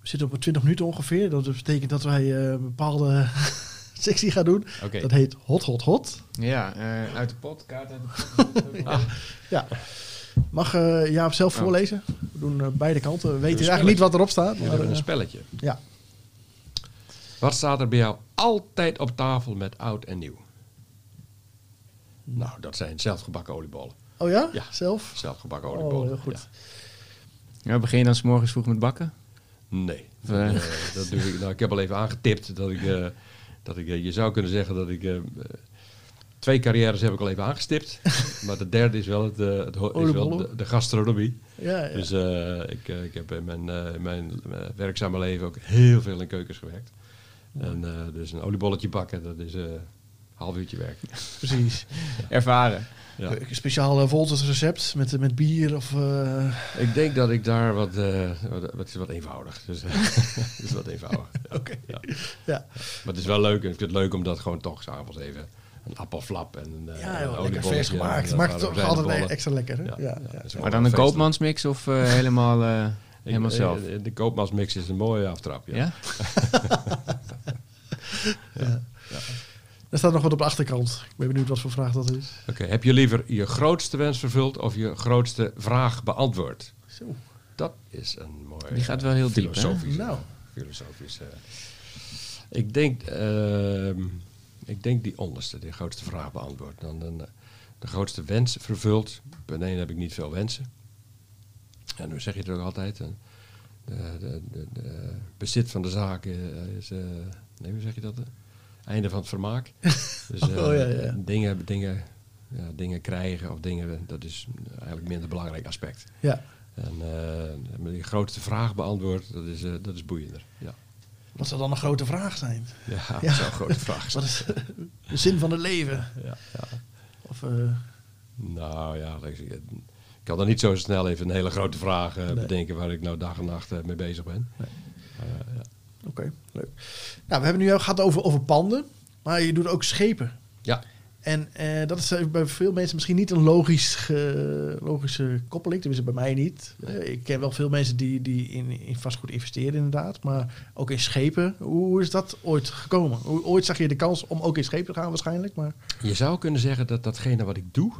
We zitten op 20 minuten ongeveer. Dat betekent dat wij eh, een bepaalde [laughs] sectie gaan doen. Dat heet Hot, Hot, Hot. Ja, eh, uit de pot, kaart uit de pot. [laughs] Ja. Mag eh Jaap zelf Oh. voorlezen? We doen beide kanten. We weten eigenlijk niet wat erop staat. We Maar, een spelletje. ja. Wat staat er bij jou altijd op tafel met oud en nieuw? Nou, dat zijn zelfgebakken oliebollen. Oh ja? Ja. Zelf? Zelfgebakken Oh, oliebollen. heel goed. Ja. Ja, begin je dan 's morgens vroeg met bakken? Nee, eh, dat, eh, dat doe ik. Nou, ik heb al even aangetipt dat ik, eh, dat ik je zou kunnen zeggen dat ik twee carrières heb ik al even aangestipt, [laughs] maar de derde is wel het, eh, het is wel de, de gastronomie. Ja, ja. Dus eh, ik, ik heb in mijn, eh, in mijn werkzame leven ook heel veel in keukens gewerkt. En eh, dus een oliebolletje bakken, dat is eh, een half uurtje werk. precies. [laughs] Ervaren. Ja. Een speciaal uh, Volters recept met, met bier of... eh, Ik denk dat ik daar wat, eh wat, wat is wat eenvoudig. Dus, eh, [laughs] het is wat eenvoudig. Ja. Oké. Ja. [laughs] ja. Maar het is wel leuk. En ik vind het leuk om dat gewoon toch s'avonds even een appelflap en een, eh, Ja, een joh, lekker vers gemaakt. Maakt het toch altijd extra lekker, hè? Ja, Maar dan een koopmansmix of eh, helemaal, eh, [laughs] Ik- helemaal eh, zelf? De koopmansmix is een mooie aftrap. Ja. Ja? Er staat nog wat op de achterkant. Ik ben benieuwd wat voor vraag dat is. Oké, heb je liever je grootste wens vervuld of je grootste vraag beantwoord? Zo. Dat is een mooi. Die gaat wel heel diep, filosofisch. Nou. Filosofisch. eh. Ik denk, ehm, ik denk die onderste, die grootste vraag beantwoord. Dan, dan eh, de grootste wens vervuld. Beneden heb ik niet veel wensen. En nu zeg je het ook altijd. eh, De, de, de, de bezit van de zaak eh, is, eh, nee, hoe zeg je dat? Einde van het vermaak. [laughs] Dus eh, Oh, ja, ja. Dingen, dingen, ja, dingen krijgen of dingen, dat is eigenlijk minder belangrijk aspect. Ja. En eh, die grootste vraag beantwoord, dat is, eh, dat is boeiender. Ja, Wat zou dan een grote vraag zijn? ja, [laughs] Ja. dat zou een grote vraag zijn. Wat is de zin van het leven? Ja, ja. Of, Nou ja, ik, kan er niet zo snel even een hele grote vraag Nee. bedenken waar ik nou dag en nacht mee bezig ben. Nee. Ja. Oké, leuk. Nou, we hebben nu gehad over, over panden, maar je doet ook schepen. ja, En eh, dat is eh, bij veel mensen misschien niet een logisch, logische koppeling. Tenminste, bij mij niet. Eh, ik ken wel veel mensen die, die in, in vastgoed investeren inderdaad. Maar ook in schepen. Hoe is dat ooit gekomen? Hoe- Ooit zag je de kans om ook in schepen te gaan waarschijnlijk. Maar Je zou kunnen zeggen dat datgene wat ik doe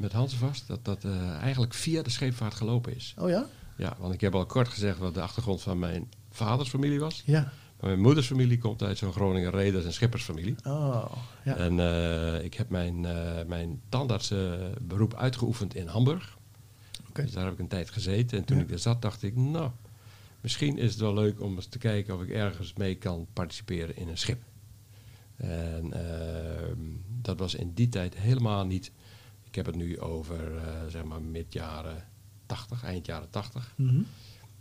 met Hansvast, dat dat eigenlijk via de scheepvaart gelopen is. oh ja? Ja, want ik heb al kort gezegd wat de achtergrond van mijn vaders familie was. Ja. Maar mijn moeders familie komt uit zo'n Groningen reders- en schippersfamilie. Oh, ja. En eh, ik heb mijn, eh mijn tandartsenberoep uitgeoefend in Hamburg. Oké. Dus daar heb ik een tijd gezeten. En toen Ja. ik daar zat, dacht ik, nou, misschien is het wel leuk om eens te kijken of ik ergens mee kan participeren in een schip. En ehm, dat was in die tijd helemaal niet. Ik heb het nu over, eh, zeg maar, mid jaren 80, eind jaren 80. Mhm.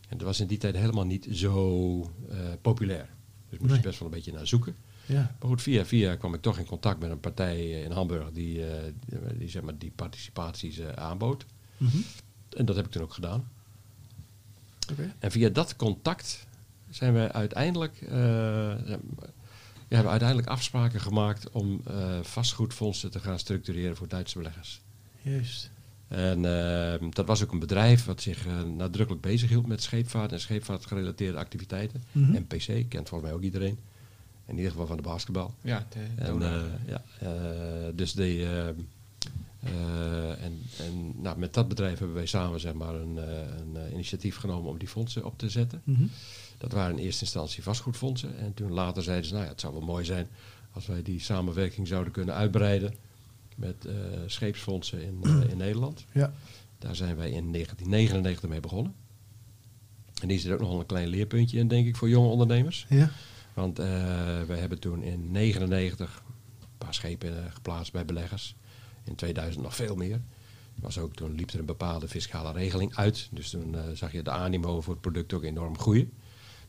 En dat was in die tijd helemaal niet zo eh, populair. Dus moest Nee. je best wel een beetje naar zoeken. Ja. Maar goed, via via kwam ik toch in contact met een partij eh, in Hamburg die, eh, die, die, zeg maar, die participaties aanbood. Mhm. En dat heb ik toen ook gedaan. En via dat contact zijn we uiteindelijk, we hebben uiteindelijk afspraken gemaakt om vastgoedfondsen te gaan structureren voor Duitse beleggers. Juist. En eh, dat was ook een bedrijf wat zich eh, nadrukkelijk bezighield met scheepvaart en scheepvaartgerelateerde activiteiten. Mhm. NPC kent volgens mij ook iedereen. In ieder geval van de basketbal. Ja, de En, eh, ja, eh, dus die, eh, eh, en, en nou, met dat bedrijf hebben wij samen zeg maar, een, eh, een initiatief genomen om die fondsen op te zetten. Mhm. Dat waren in eerste instantie vastgoedfondsen. En toen later zeiden ze, nou ja, het zou wel mooi zijn als wij die samenwerking zouden kunnen uitbreiden met eh, scheepsfondsen in, [clears throat] eh, in Nederland. Ja. Daar zijn wij in 1999 mee begonnen. En die zit ook nog wel een klein leerpuntje in, denk ik, voor jonge ondernemers. Ja. Want eh wij hebben toen in 99 een paar schepen geplaatst bij beleggers. In 2000 nog veel meer. Was ook, toen liep er een bepaalde fiscale regeling uit. Dus toen zag je de animo voor het product ook enorm groeien.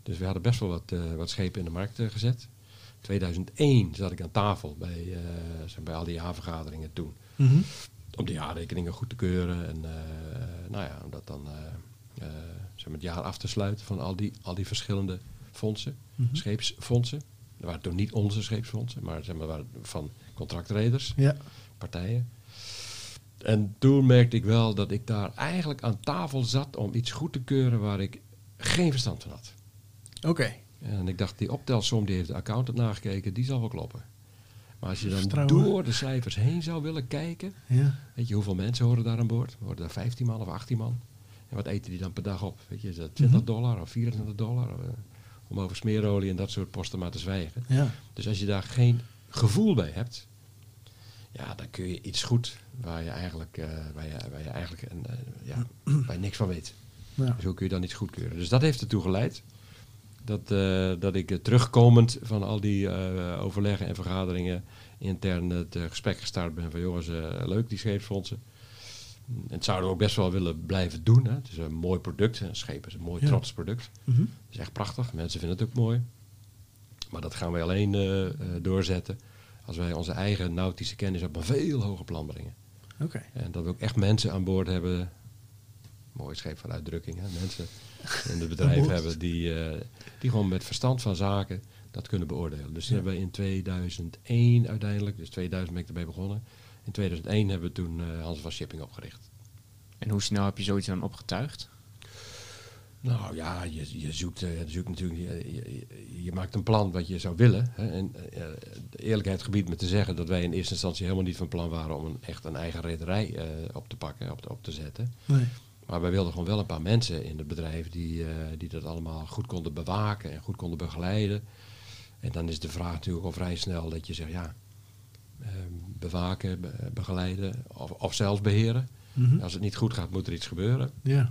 Dus we hadden best wel wat, wat schepen in de markt gezet. 2001 zat ik aan tafel bij, zeg, bij al die jaarvergaderingen toen. Mhm. Om de jaarrekeningen goed te keuren. En eh, nou ja, om dat dan eh, zeg maar het jaar af te sluiten van al die, al die verschillende fondsen, Mhm. scheepsfondsen. Dat waren toen niet onze scheepsfondsen, maar zeg maar van contractreders, Ja. partijen. En toen merkte ik wel dat ik daar eigenlijk aan tafel zat om iets goed te keuren waar ik geen verstand van had. Oké. En ik dacht, die optelsom die heeft de accountant nagekeken, die zal wel kloppen. Maar als je dan Vertrouwen. door de cijfers heen zou willen kijken, Ja. Weet je hoeveel mensen horen daar aan boord? Horen daar 15 man of 18 man? En wat eten die dan per dag op? Weet je, is dat 20 Mhm. dollar of 24 dollar? Of, eh, om over smeerolie en dat soort posten maar te zwijgen. Ja. Dus als je daar geen gevoel bij hebt, ja, dan kun je iets goed waar je eigenlijk, eh, waar je, waar je eigenlijk eh, ja, waar je niks van weet. Ja. Dus hoe kun je dan iets goedkeuren? Dus dat heeft ertoe geleid dat, eh, dat ik eh, terugkomend van al die eh, overleggen en vergaderingen intern het gesprek gestart ben van jongens, leuk die scheepsfondsen. En het zouden we ook best wel willen blijven doen. Hè. Het is een mooi product. Een scheep is een mooi Ja. trots product. Mhm. Het is echt prachtig. Mensen vinden het ook mooi. Maar dat gaan wij alleen doorzetten als wij onze eigen nautische kennis op een veel hoger plan brengen. Oké. En dat we ook echt mensen aan boord hebben. Mooi scheep van uitdrukking. Hè? Mensen [laughs] in het bedrijf hebben die, eh, die gewoon met verstand van zaken dat kunnen beoordelen. Dus Ja. hebben we in 2001 uiteindelijk, dus 2000 ben ik erbij begonnen. In 2001 hebben we toen eh Hans van Shipping opgericht. En hoe snel heb je zoiets dan opgetuigd? Nou ja, je, je, zoekt, eh, je zoekt natuurlijk, je, je, je maakt een plan wat je zou willen. Hè? En de eerlijkheid gebiedt me te zeggen dat wij in eerste instantie helemaal niet van plan waren om een, echt een eigen rederij op te pakken, op, te- op te zetten. Nee. Maar wij wilden gewoon wel een paar mensen in het bedrijf die, eh, die dat allemaal goed konden bewaken en goed konden begeleiden. En dan is de vraag natuurlijk al vrij snel dat je zegt, ja, eh, bewaken, be- begeleiden of, of zelfs beheren. Mhm. Als het niet goed gaat, moet er iets gebeuren. Ja.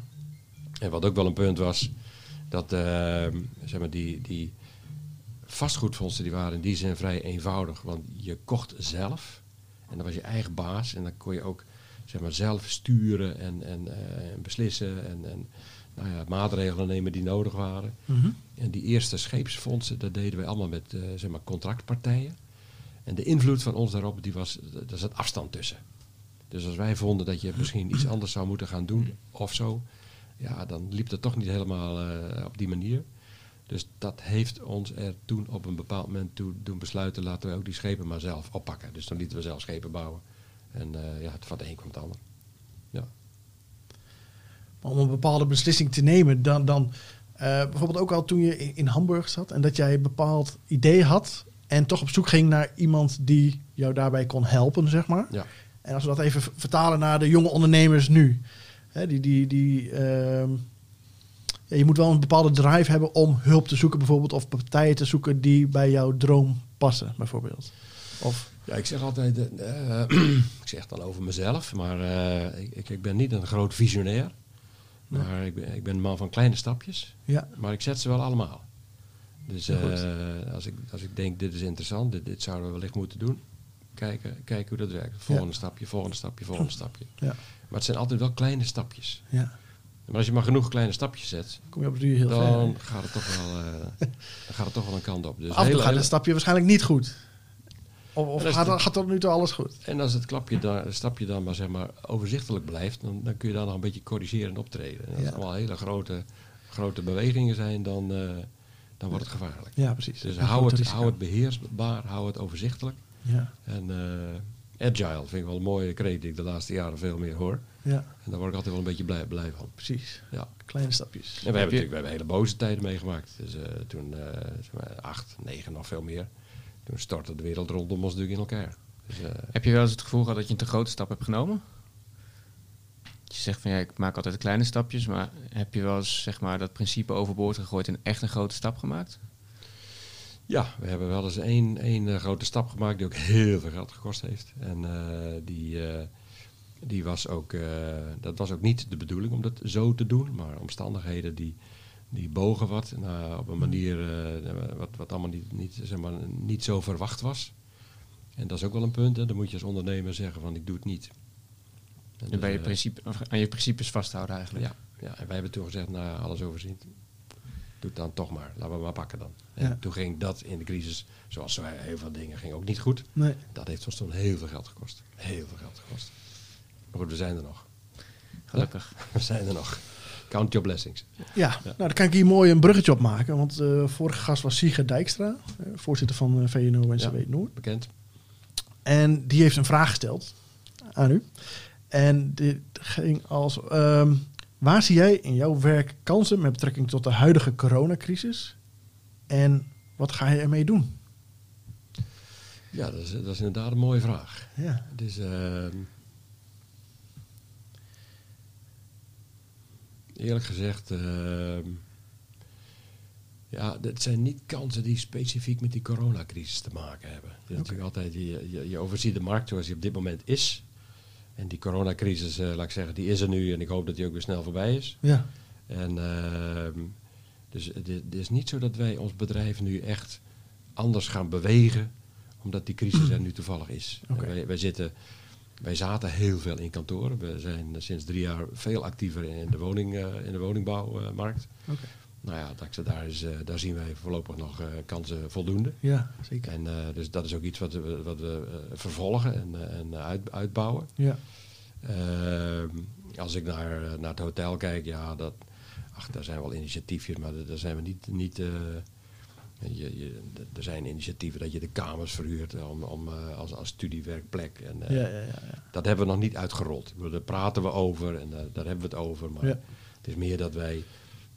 En wat ook wel een punt was, dat eh, zeg maar die, die vastgoedfondsen die waren in die zin vrij eenvoudig. Want je kocht zelf en dan was je eigen baas. En dan kon je ook zeg maar, zelf sturen en, en, eh, en beslissen en, en nou ja, maatregelen nemen die nodig waren. Mhm. En die eerste scheepsfondsen, dat deden wij allemaal met eh, zeg maar contractpartijen. En de invloed van ons daarop, die was, daar zat afstand tussen. Dus als wij vonden dat je misschien iets anders zou moeten gaan doen of zo, ja, dan liep dat toch niet helemaal eh, op die manier. Dus dat heeft ons er toen op een bepaald moment toe doen besluiten, laten we ook die schepen maar zelf oppakken. Dus dan lieten we zelf schepen bouwen. En eh, ja, van het een kwam het ander. Ja. Maar om een bepaalde beslissing te nemen, dan, dan eh, bijvoorbeeld ook al toen je in, in Hamburg zat en dat jij een bepaald idee had en toch op zoek ging naar iemand die jou daarbij kon helpen, zeg maar. ja. En als we dat even vertalen naar de jonge ondernemers nu. Hè, die, die, die, ehm, ja, je moet wel een bepaalde drive hebben om hulp te zoeken, bijvoorbeeld, of partijen te zoeken die bij jouw droom passen, bijvoorbeeld. Of, Ja, ik zeg altijd, eh, eh, [clears throat] ik zeg dan over mezelf, maar eh, ik, ik- ben niet een groot visionair. Nee. Maar ik ben, ik ben een man van kleine stapjes, ja, maar ik zet ze wel allemaal. Dus als, ik, als ik denk, dit is interessant, dit, dit zouden we wellicht moeten doen, kijken, kijken hoe dat werkt. Volgende stapje, volgende stapje, volgende stapje. ja, Maar het zijn altijd wel kleine stapjes. ja. Maar als je maar genoeg kleine stapjes zet, Kom je op heel dan ver. gaat, het toch wel, dan gaat het toch wel een kant op. Dus Af en toe gaat een stapje waarschijnlijk niet goed. Of, gaat, gaat tot nu toe alles goed? En als het klapje dan, stapje dan maar, zeg maar overzichtelijk blijft, dan, dan kun je daar nog een beetje corrigeren optreden. En als Ja. het allemaal hele grote, grote bewegingen zijn, dan, eh, dan wordt het gevaarlijk. Ja, precies. Dus hou het, hou het beheersbaar, hou het overzichtelijk. Ja, En eh, agile vind ik wel een mooie kreet die ik de laatste jaren veel meer hoor. ja, En daar word ik altijd wel een beetje blij, blij van. precies. Ja. Kleine stapjes. En we hebben natuurlijk we hebben hele boze tijden meegemaakt. Dus eh, toen, eh, zeg maar, acht, negen, nog veel meer. Toen stortte de wereld rondom ons natuurlijk in elkaar. Dus, eh, Heb je wel eens het gevoel gehad dat je een te grote stap hebt genomen? Je zegt van ja, ik maak altijd kleine stapjes, maar heb je wel eens zeg maar, dat principe overboord gegooid en echt een grote stap gemaakt? Ja, we hebben wel eens één, één eh, grote stap gemaakt die ook heel veel geld gekost heeft. En eh, die, die was ook, dat was ook niet de bedoeling om dat zo te doen, maar omstandigheden die, die bogen wat nou, op een manier eh, wat, wat allemaal niet, niet, zeg maar, niet zo verwacht was. En dat is ook wel een punt, hè. dan moet je als ondernemer zeggen van ik doe het niet. En En bij je eh, principe, aan je principes vasthouden eigenlijk. ja, ja, en wij hebben toen gezegd, nou alles overzien. Doe het dan toch maar. Laten we maar pakken dan. Ja. En toen ging dat in de crisis, zoals wij heel veel dingen, ging ook niet goed. Nee. Dat heeft ons toen heel veel geld gekost. Heel veel geld gekost. Maar goed, we zijn er nog. Gelukkig. [laughs] We zijn er nog. Count your blessings. Ja, nou dan kan ik hier mooi een bruggetje op maken. Want eh vorige gast was Sieger Dijkstra, eh, voorzitter van eh, VNO-NCW Ja. Noord. Bekend. En die heeft een vraag gesteld aan u. En dit ging als... ehm, waar zie jij in jouw werk kansen met betrekking tot de huidige coronacrisis? En wat ga je ermee doen? Ja, dat is, dat is inderdaad een mooie vraag. Ja, is... eerlijk gezegd... ehm, ja, het zijn niet kansen die specifiek met die coronacrisis te maken hebben. Is natuurlijk altijd, je, je, je overziet de markt zoals die op dit moment is. En die coronacrisis, eh, laat ik zeggen, die is er nu en ik hoop dat die ook weer snel voorbij is. ja, En ehm, dus het is, het is niet zo dat wij ons bedrijf nu echt anders gaan bewegen, omdat die crisis er nu toevallig is. Wij, wij, zitten, wij zaten heel veel in kantoren. We zijn sinds drie jaar veel actiever in de, woning, eh, in de woningbouwmarkt. Nou ja, daar, is, eh, daar zien wij voorlopig nog eh, kansen voldoende. Ja, zeker. En dus dat is ook iets wat we, wat we vervolgen en, en uit, uitbouwen. Ja, Ehm, als ik naar, naar het hotel kijk, ja, dat, ach, daar zijn wel initiatiefjes, maar daar- zijn we niet. niet je, je, er zijn initiatieven dat je de kamers verhuurt om, om, eh, als, als studiewerkplek. En, eh, ja, ja, ja, ja. Dat hebben we nog niet uitgerold. Bedoel, Daar praten we over en daar, daar hebben we het over. Maar Ja. het is meer dat wij,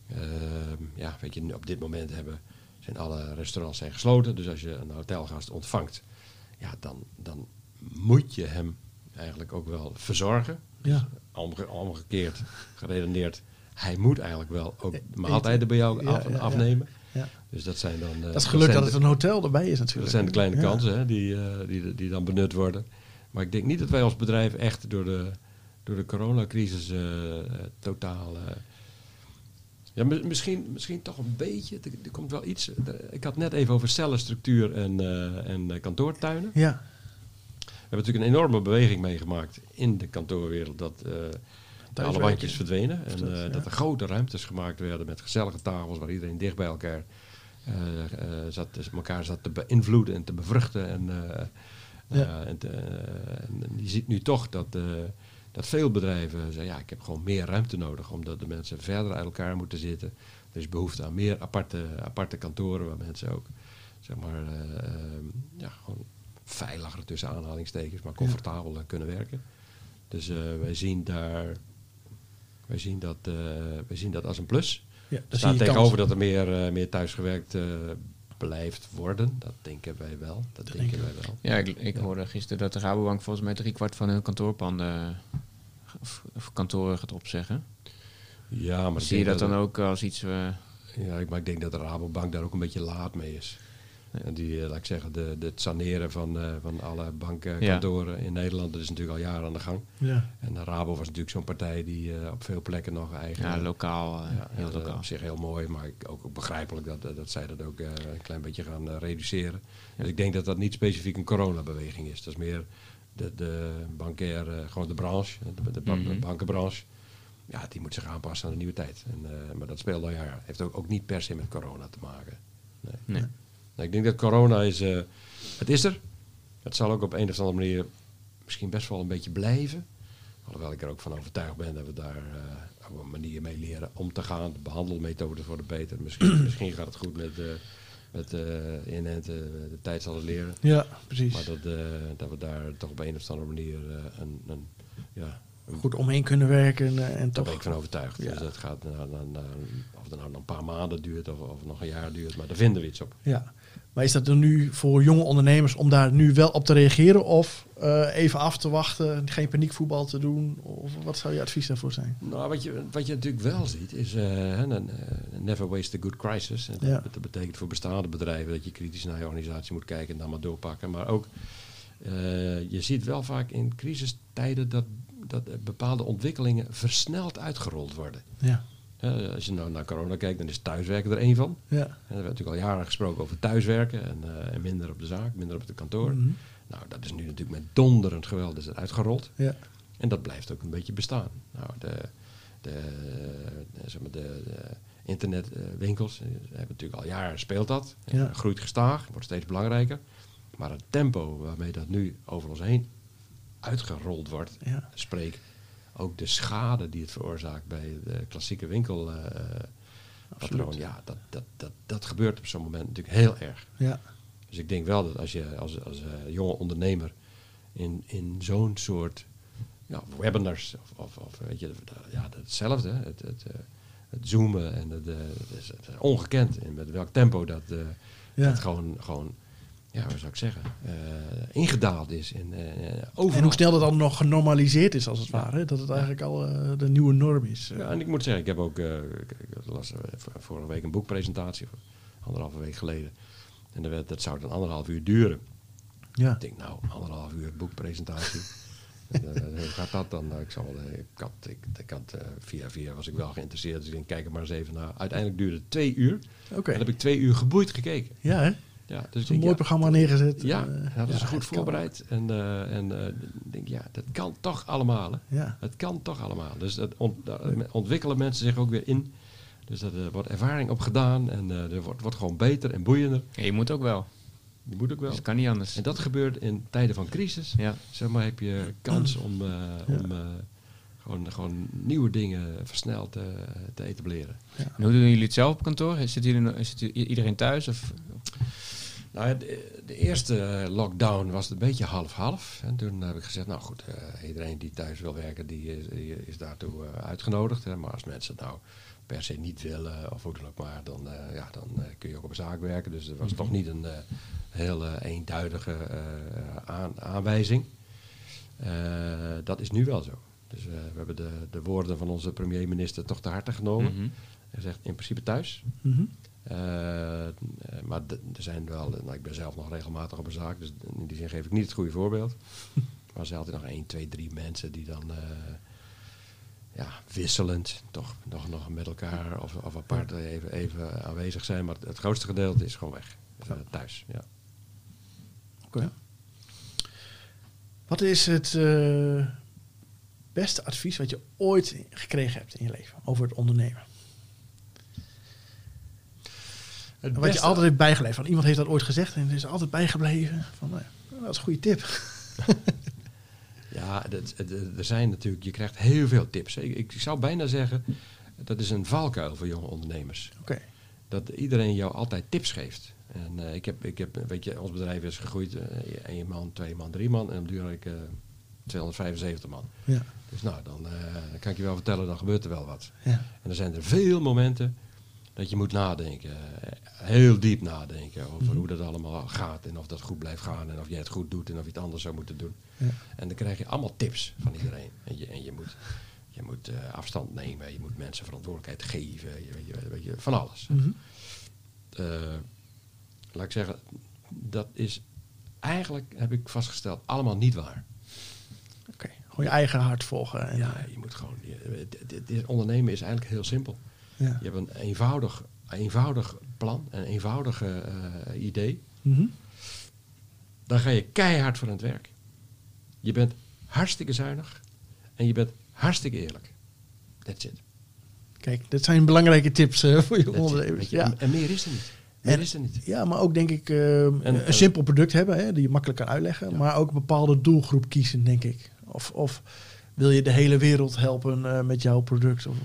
ehm, ja, weet je, op dit moment hebben, zijn alle restaurants zijn gesloten. Dus als je een hotelgast ontvangt, ja, dan, dan moet je hem eigenlijk ook wel verzorgen. Ja. Omge- omgekeerd, geredeneerd. Hij moet eigenlijk wel ook maaltijden bij jou Ja, af, ja, ja. afnemen. Dus dat zijn dan... eh, Dat is geluk zijn dat het de- een hotel erbij is natuurlijk. dat zijn de kleine Ja. kansen hè, die, eh, die, die dan benut worden. Maar ik denk niet dat wij als bedrijf echt door de, door de coronacrisis eh, totaal... ja, mi- misschien, misschien toch een beetje. Er, er komt wel iets. er- ik had het net even over cellenstructuur en, en kantoortuinen. Ja, We hebben natuurlijk een enorme beweging meegemaakt in de kantoorwereld. Dat alle wandjes verdwenen. En dat, er grote ruimtes gemaakt werden met gezellige tafels waar iedereen dicht bij elkaar zat, dus elkaar zat te beïnvloeden en te bevruchten. En, eh, Ja. en, te- eh, en je ziet nu toch dat, eh, dat veel bedrijven zeggen, ja, ik heb gewoon meer ruimte nodig, omdat de mensen verder uit elkaar moeten zitten. Er is behoefte aan meer aparte, aparte kantoren waar mensen ook, zeg maar, eh, eh, ja, gewoon veiliger tussen aanhalingstekens, maar comfortabeler kunnen werken. Dus eh, wij zien daar, wij zien dat, eh, wij zien dat als een plus. Ja Er daar zie staat tegenover kansen. dat er meer, eh, meer thuisgewerkt eh, blijft worden. Dat denken wij wel. Dat, denken denken wij wel. Ja, ik, ik Ja. hoorde gisteren dat de Rabobank volgens mij driekwart van hun kantoorpanden of, of kantoren gaat opzeggen. Ja, maar Zie je dat dan ook als iets... eh, Ja, ik- maar ik denk dat de Rabobank daar ook een beetje laat mee is. Die, eh, laat ik zeggen, de, de, het saneren van, eh, van alle bankenkantoren in Nederland, dat is natuurlijk al jaren aan de gang. Ja, En de Rabo was natuurlijk zo'n partij die eh, op veel plekken nog eigen... ja, lokaal. Ja, heel lokaal. op zich heel mooi, maar ook, begrijpelijk dat, dat zij dat ook een klein beetje gaan reduceren. Dus ik denk dat dat niet specifiek een coronabeweging is. Dat is meer de, de bankaire, gewoon de branche, de, de ban- Mhm. bankenbranche. ja, die moet zich aanpassen aan de nieuwe tijd. En, maar dat speelt al jaren. Heeft ook, ook niet per se met corona te maken. Nee. Nee. Nou, ik denk dat corona is, eh, het is er. Het zal ook op een of andere manier misschien best wel een beetje blijven. Alhoewel ik er ook van overtuigd ben dat we daar eh, op een manier mee leren om te gaan. De behandelmethoden worden beter. Misschien, [clears throat] misschien gaat het goed met, eh met eh inenten. De tijd zal het leren. Ja, precies. Maar dat, dat we daar toch op een of andere manier een, een, ja, Goed omheen kunnen werken en, eh, en daar toch... ben ik van overtuigd. Ja. Dus dat gaat, na, na, na- of het nou een paar maanden duurt of, of nog een jaar duurt, maar daar vinden we iets op. Ja. Maar is dat er nu voor jonge ondernemers om daar nu wel op te reageren of eh, even af te wachten, geen paniekvoetbal te doen? Of wat zou je advies daarvoor zijn? Nou, wat je, wat je natuurlijk wel ziet is eh, never waste a good crisis. En dat, Ja. dat betekent voor bestaande bedrijven dat je kritisch naar je organisatie moet kijken en dan maar doorpakken. Maar ook, je ziet wel vaak in crisistijden dat, dat bepaalde ontwikkelingen versneld uitgerold worden. Ja. Als je nou naar corona kijkt, dan is thuiswerken er één van. Ja. En er werd natuurlijk al jaren gesproken over thuiswerken en, eh, en minder op de zaak, minder op het kantoor. Mhm. Nou, dat is nu natuurlijk met donderend geweld is het uitgerold. Ja. En dat blijft ook een beetje bestaan. Nou, de, de, de, zeg maar de, de internetwinkels eh, hebben natuurlijk al jaren speelt dat. Ja. Groeit gestaag, wordt steeds belangrijker. Maar het tempo waarmee dat nu over ons heen uitgerold wordt, Ja. spreek ook de schade die het veroorzaakt bij de klassieke winkelpatroon. Absoluut. ja, dat, dat, dat, dat gebeurt op zo'n moment natuurlijk heel erg. Ja. Dus ik denk wel dat als je als, als eh, jonge ondernemer in, in zo'n soort ja, webinars of, of, of weet je, ja, hetzelfde, het, het, eh, het zoomen en het, eh, het is het is ongekend in met welk tempo dat, eh, Ja. dat gewoon, gewoon, ja, wat zou ik zeggen, eh, ingedaald is. In, eh, overal. En hoe snel dat dan nog genormaliseerd is, als het ware. Dat het eigenlijk al eh, de nieuwe norm is. Ja, en ik moet zeggen, ik heb ook, eh, ik, las eh, vorige week een boekpresentatie, anderhalve week geleden. En dat, werd- dat zou dan anderhalf uur duren. Ja. Ik denk, nou, anderhalf uur boekpresentatie. [laughs] En, eh, hoe gaat dat dan? Nou, ik, zal, eh, ik had, ik, ik had eh, via via was ik wel geïnteresseerd, dus ik denk, kijk er maar eens even naar. Uiteindelijk duurde het twee uur. Oké. En heb ik twee uur geboeid gekeken. Ja, hè? Ja, dus ik Een denk, mooi ja, programma neergezet. Ja, Eh, dat is ja, goed voorbereid. En, eh, en eh, ik denk, ja, dat kan toch allemaal. Hè? Ja. Het kan toch allemaal. Dus dat ont- daar ontwikkelen mensen zich ook weer in. Dus er eh, wordt ervaring op gedaan en eh, er wordt, wordt gewoon beter en boeiender. Ja, je moet ook wel. Je moet ook wel. Dus het kan niet anders. En dat gebeurt in tijden van crisis. Ja. Zeg maar, heb je kans om, eh, om eh, gewoon, gewoon nieuwe dingen versneld eh, te etableren. En hoe doen jullie het zelf op kantoor? Zit, jullie, zit iedereen thuis? Of, Nou, de, de eerste lockdown was een beetje half-half. En toen heb ik gezegd, nou goed, eh, iedereen die thuis wil werken, die is, die is daartoe eh, uitgenodigd. Hè. Maar als mensen het nou per se niet willen, of hoe dan ook maar, dan, eh, ja, dan kun je ook op een zaak werken. Dus er was toch niet een heel eenduidige aan, aanwijzing. Dat is nu wel zo. Dus we hebben de, de woorden van onze premier-minister toch te harte genomen. Mhm. Hij zegt in principe thuis. Mhm. Eh, maar d- er zijn wel, nou, ik ben zelf nog regelmatig op een zaak, dus in die zin geef ik niet het goede voorbeeld. [laughs] maar er zijn altijd nog één, twee, drie mensen die dan eh, ja, wisselend toch nog, nog met elkaar of, of apart even, even aanwezig zijn. Maar het grootste gedeelte is gewoon weg. Eh, thuis, ja. Oké. Wat is het eh, beste advies wat je ooit gekregen hebt in je leven over het ondernemen? Het wat je altijd bijgeleefd. Van iemand heeft dat ooit gezegd en het is altijd bijgebleven. Van, nou dat is een goede tip. [laughs] Ja, er zijn natuurlijk, je krijgt heel veel tips. Ik, ik zou bijna zeggen, dat is een valkuil voor jonge ondernemers. Oké. dat iedereen jou altijd tips geeft. En eh, ik heb, ik heb, weet je, ons bedrijf is gegroeid, eh één man, twee man, drie man. En op duur had ik eh 275 man. Ja. Dus nou, dan kan ik je wel vertellen, dan gebeurt er wel wat. Ja. En er zijn er veel momenten dat je moet nadenken. eh, heel diep nadenken over Mhm. hoe dat allemaal gaat. En of dat goed blijft gaan. En of jij het goed doet en of je het anders zou moeten doen. Ja. En dan krijg je allemaal tips van iedereen. En je, en je moet, je moet eh, afstand nemen. Je moet mensen verantwoordelijkheid geven. Je, je, weet je, van alles. Mhm. Eh, laat ik zeggen, dat is eigenlijk, heb ik vastgesteld, allemaal niet waar. Oké. Gewoon je eigen hart volgen. En, Ja, je moet gewoon, dit ondernemen is eigenlijk heel simpel. Ja. Je hebt een eenvoudig, eenvoudig plan, een eenvoudig eh, idee. Mhm. Dan ga je keihard voor aan het werk. Je bent hartstikke zuinig en je bent hartstikke eerlijk. that's it. Kijk, dit zijn belangrijke tips eh, voor je ondernemers. Ja. en, meer is er niet. Meer En- is er niet. ja, maar ook denk ik eh, een en- simpel product hebben hè, die je makkelijk kan uitleggen. Ja. Maar ook een bepaalde doelgroep kiezen, denk ik. Of, of wil je de hele wereld helpen met jouw product? Of,